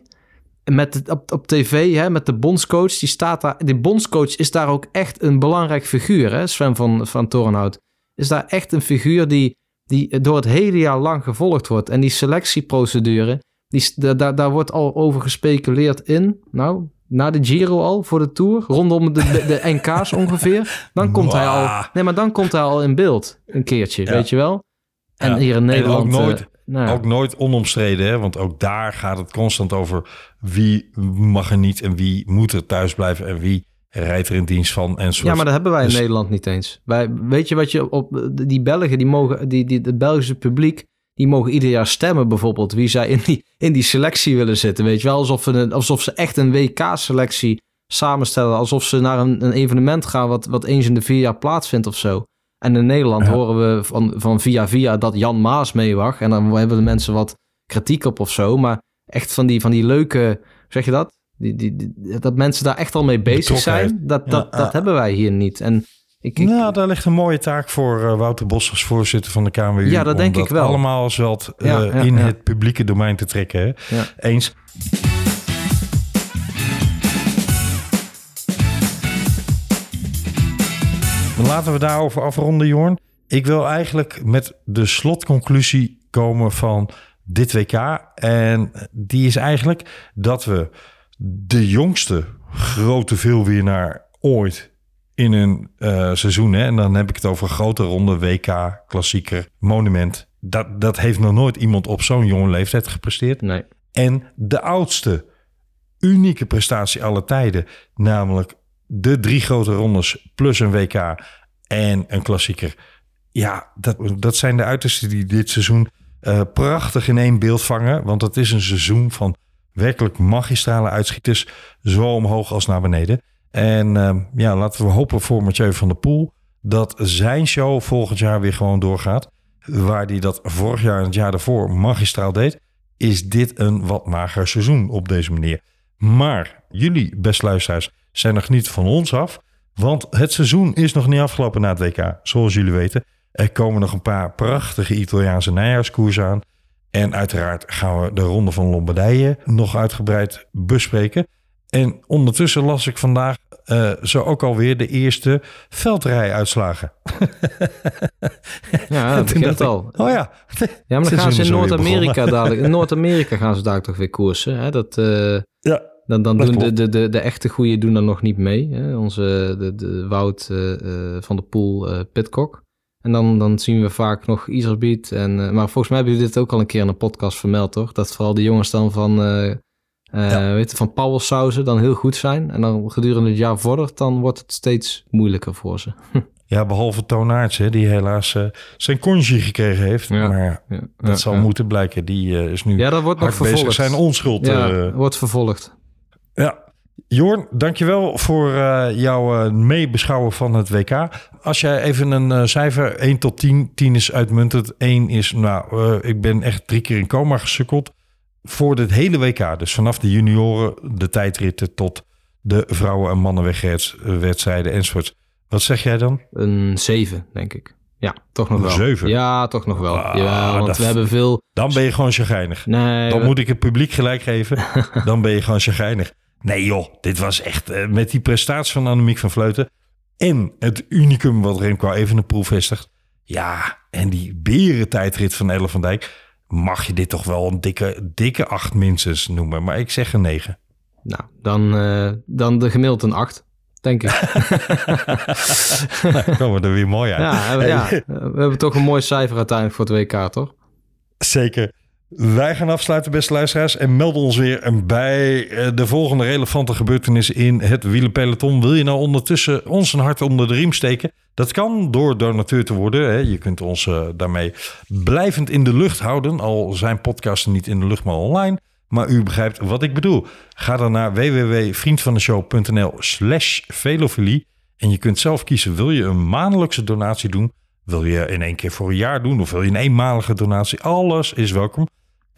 met op, tv, hè, met de bondscoach, die staat daar. Die bondscoach is daar ook echt een belangrijk figuur, hè, Sven van, van Torenhout. Is daar echt een figuur die, die door het hele jaar lang gevolgd wordt. En die selectieprocedure, die, daar daar wordt al over gespeculeerd in. Nou, na de Giro al, voor de Tour, rondom de, de, de NK's ongeveer. Dan komt hij al. Nee, maar dan komt hij al in beeld, een keertje, Ja. weet je wel. En Ja. hier in En ook Nederland. eh, nooit- nou. Ook nooit onomstreden, hè? want ook daar gaat het constant over wie mag er niet en wie moet er thuis blijven en wie rijdt er in dienst van enzovoort. Ja, maar dat hebben wij in Dus- Nederland niet eens. Wij, weet je wat je op die Belgen, die mogen, die, die, het Belgische publiek, die mogen ieder jaar stemmen bijvoorbeeld wie zij in die, in die selectie willen zitten. Weet je wel, alsof, een, alsof ze echt een WK-selectie samenstellen. Alsof ze naar een, een evenement gaan wat, wat eens in de vier jaar plaatsvindt of zo. En in Nederland Ja. horen we van, van via via dat Jan Maas mee mag. En dan hebben de mensen wat kritiek op of zo. Maar echt van die, van die leuke, zeg je dat? Die, die, die- dat mensen daar echt al mee bezig zijn. Dat, dat, Ja, dat hebben wij hier niet. En ik, ik, Nou, daar ligt een mooie taak voor eh, Wouter Bos als voorzitter van de KMU. Ja, dat denk ik wel. allemaal als wel eh, Ja, ja, in ja. het publieke domein te trekken. Hè? Eens. Laten we daarover afronden, Jorn. Ik wil eigenlijk met de slotconclusie komen van dit WK. En die is eigenlijk dat we de jongste grote veelwinnaar ooit in een eh, seizoen. Hè, en dan heb ik het over grote ronde, WK, klassieker, monument. Dat, dat heeft nog nooit iemand op zo'n jonge leeftijd gepresteerd. nee. En de oudste unieke prestatie aller tijden, namelijk de drie grote rondes plus een WK en een klassieker. Ja, dat, dat zijn de uitersten die dit seizoen eh, prachtig in één beeld vangen. Want het is een seizoen van werkelijk magistrale uitschieters, zowel omhoog als naar beneden. En eh, ja, laten we hopen voor Mathieu van der Poel dat zijn show volgend jaar weer gewoon doorgaat. Waar hij dat vorig jaar en het jaar daarvoor magistraal deed is dit een wat mager seizoen op deze manier. Maar jullie, beste luisteraars, zijn nog niet van ons af. Want het seizoen is nog niet afgelopen na het WK. Zoals jullie weten, er komen nog een paar prachtige Italiaanse najaarskoers aan. En uiteraard gaan we de Ronde van Lombardije nog uitgebreid bespreken. En ondertussen las ik vandaag eh, zo ook alweer de eerste veldrijuitslagen. Ja, dat begint ik, al. Oh ja, Ja, maar dan gaan ze in Noord-Amerika dadelijk. In Noord-Amerika gaan ze daar toch weer koersen. Hè? Dat, eh, ja, dan dan doen de, de, de, de echte goeie doen dan nog niet mee. Hè? Onze de, de Wout eh, van de Poel Pitcock. En dan, dan zien we vaak nog Iserbeat. En, maar volgens mij hebben jullie dit ook al een keer in een podcast vermeld, toch? Dat vooral de jongens dan van, eh eh, weet je, van dan heel goed zijn. En dan gedurende het jaar vordert, dan wordt het steeds moeilijker voor ze. Ja, behalve Toonaerts, hè, die helaas eh, zijn konji gekregen heeft. Ja. Maar Ja, dat ja, zal ja. moeten blijken. Die eh, is nu Ja, dat wordt nog bezig vervolgd. zijn onschuld. Ja, wordt vervolgd. ja. Jorn, dankjewel voor jouw meebeschouwen van het WK. Als jij even een cijfer 1 tot 10, 10 is uitmuntend, 1 is, nou, ik ben echt drie keer in coma gesukkeld. Voor dit hele WK, dus vanaf de junioren, de tijdritten tot de vrouwen- en mannenwedstrijden enzovoort. Wat zeg jij dan? Een 7, denk ik. Ja, toch nog Een wel. zeven? Ja, toch nog wel. Ah, ja, want dat- we hebben veel... Dan ben je gewoon chagrijnig. Nee, Dan we- moet ik het publiek gelijk geven. Dan ben je gewoon chagrijnig. Nee joh, dit was echt eh, met die prestatie van Annemiek van Vleuten. En het unicum wat Remco Evenepoel vestigt. Ja, en die berentijdrit van Elle van Dijk. Mag je dit toch wel een dikke, dikke acht minstens noemen. Maar ik zeg een negen. Nou, dan, eh, dan de gemiddeld een 8, denk ik. Dan komen we er weer mooi uit. ja, we hebben toch een mooi cijfer uiteindelijk voor het WK, toch? Zeker. Wij gaan afsluiten, beste luisteraars, en melden ons weer bij eh, de volgende relevante gebeurtenissen in het wielenpeloton. Wil je nou ondertussen ons een hart onder de riem steken? Dat kan door donateur te worden. Je kunt ons uh, daarmee blijvend in de lucht houden, al zijn podcasten niet in de lucht, maar online. Maar u begrijpt wat ik bedoel. Ga dan naar www.vriendvandeshow.nl slash velofilie en je kunt zelf kiezen, wil je een maandelijkse donatie doen? Wil je in één keer voor een jaar doen? Of wil je een eenmalige donatie? Alles is welkom.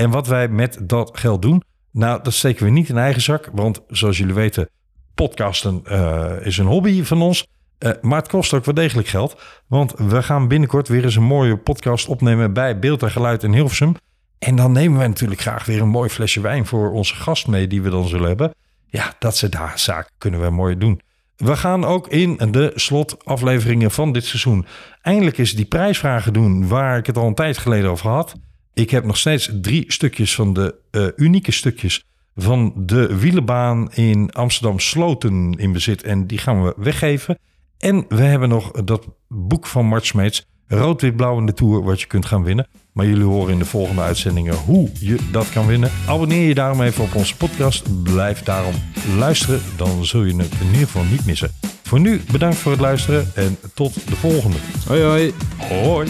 En wat wij met dat geld doen, nou, dat steken we niet in eigen zak. Want zoals jullie weten, podcasten uh, is een hobby van ons. Uh, maar het kost ook wel degelijk geld. Want we gaan binnenkort weer eens een mooie podcast opnemen bij Beeld en Geluid in Hilversum. En dan nemen wij natuurlijk graag weer een mooi flesje wijn voor onze gast mee die we dan zullen hebben. Ja, dat ze daar zaken kunnen we mooi doen. We gaan ook in de slotafleveringen van dit seizoen eindelijk eens die prijsvragen doen waar ik het al een tijd geleden over had. Ik heb nog steeds drie stukjes van de uh, unieke stukjes van de wielenbaan in Amsterdam Sloten in bezit. En die gaan we weggeven. En we hebben nog dat boek van Mart Smeets, Rood, Wit, Blauw in de Tour, wat je kunt gaan winnen. Maar jullie horen in de volgende uitzendingen hoe je dat kan winnen. Abonneer je daarom even op onze podcast. Blijf daarom luisteren, dan zul je het in ieder geval niet missen. Voor nu bedankt voor het luisteren en tot de volgende. Hoi hoi. Hoi.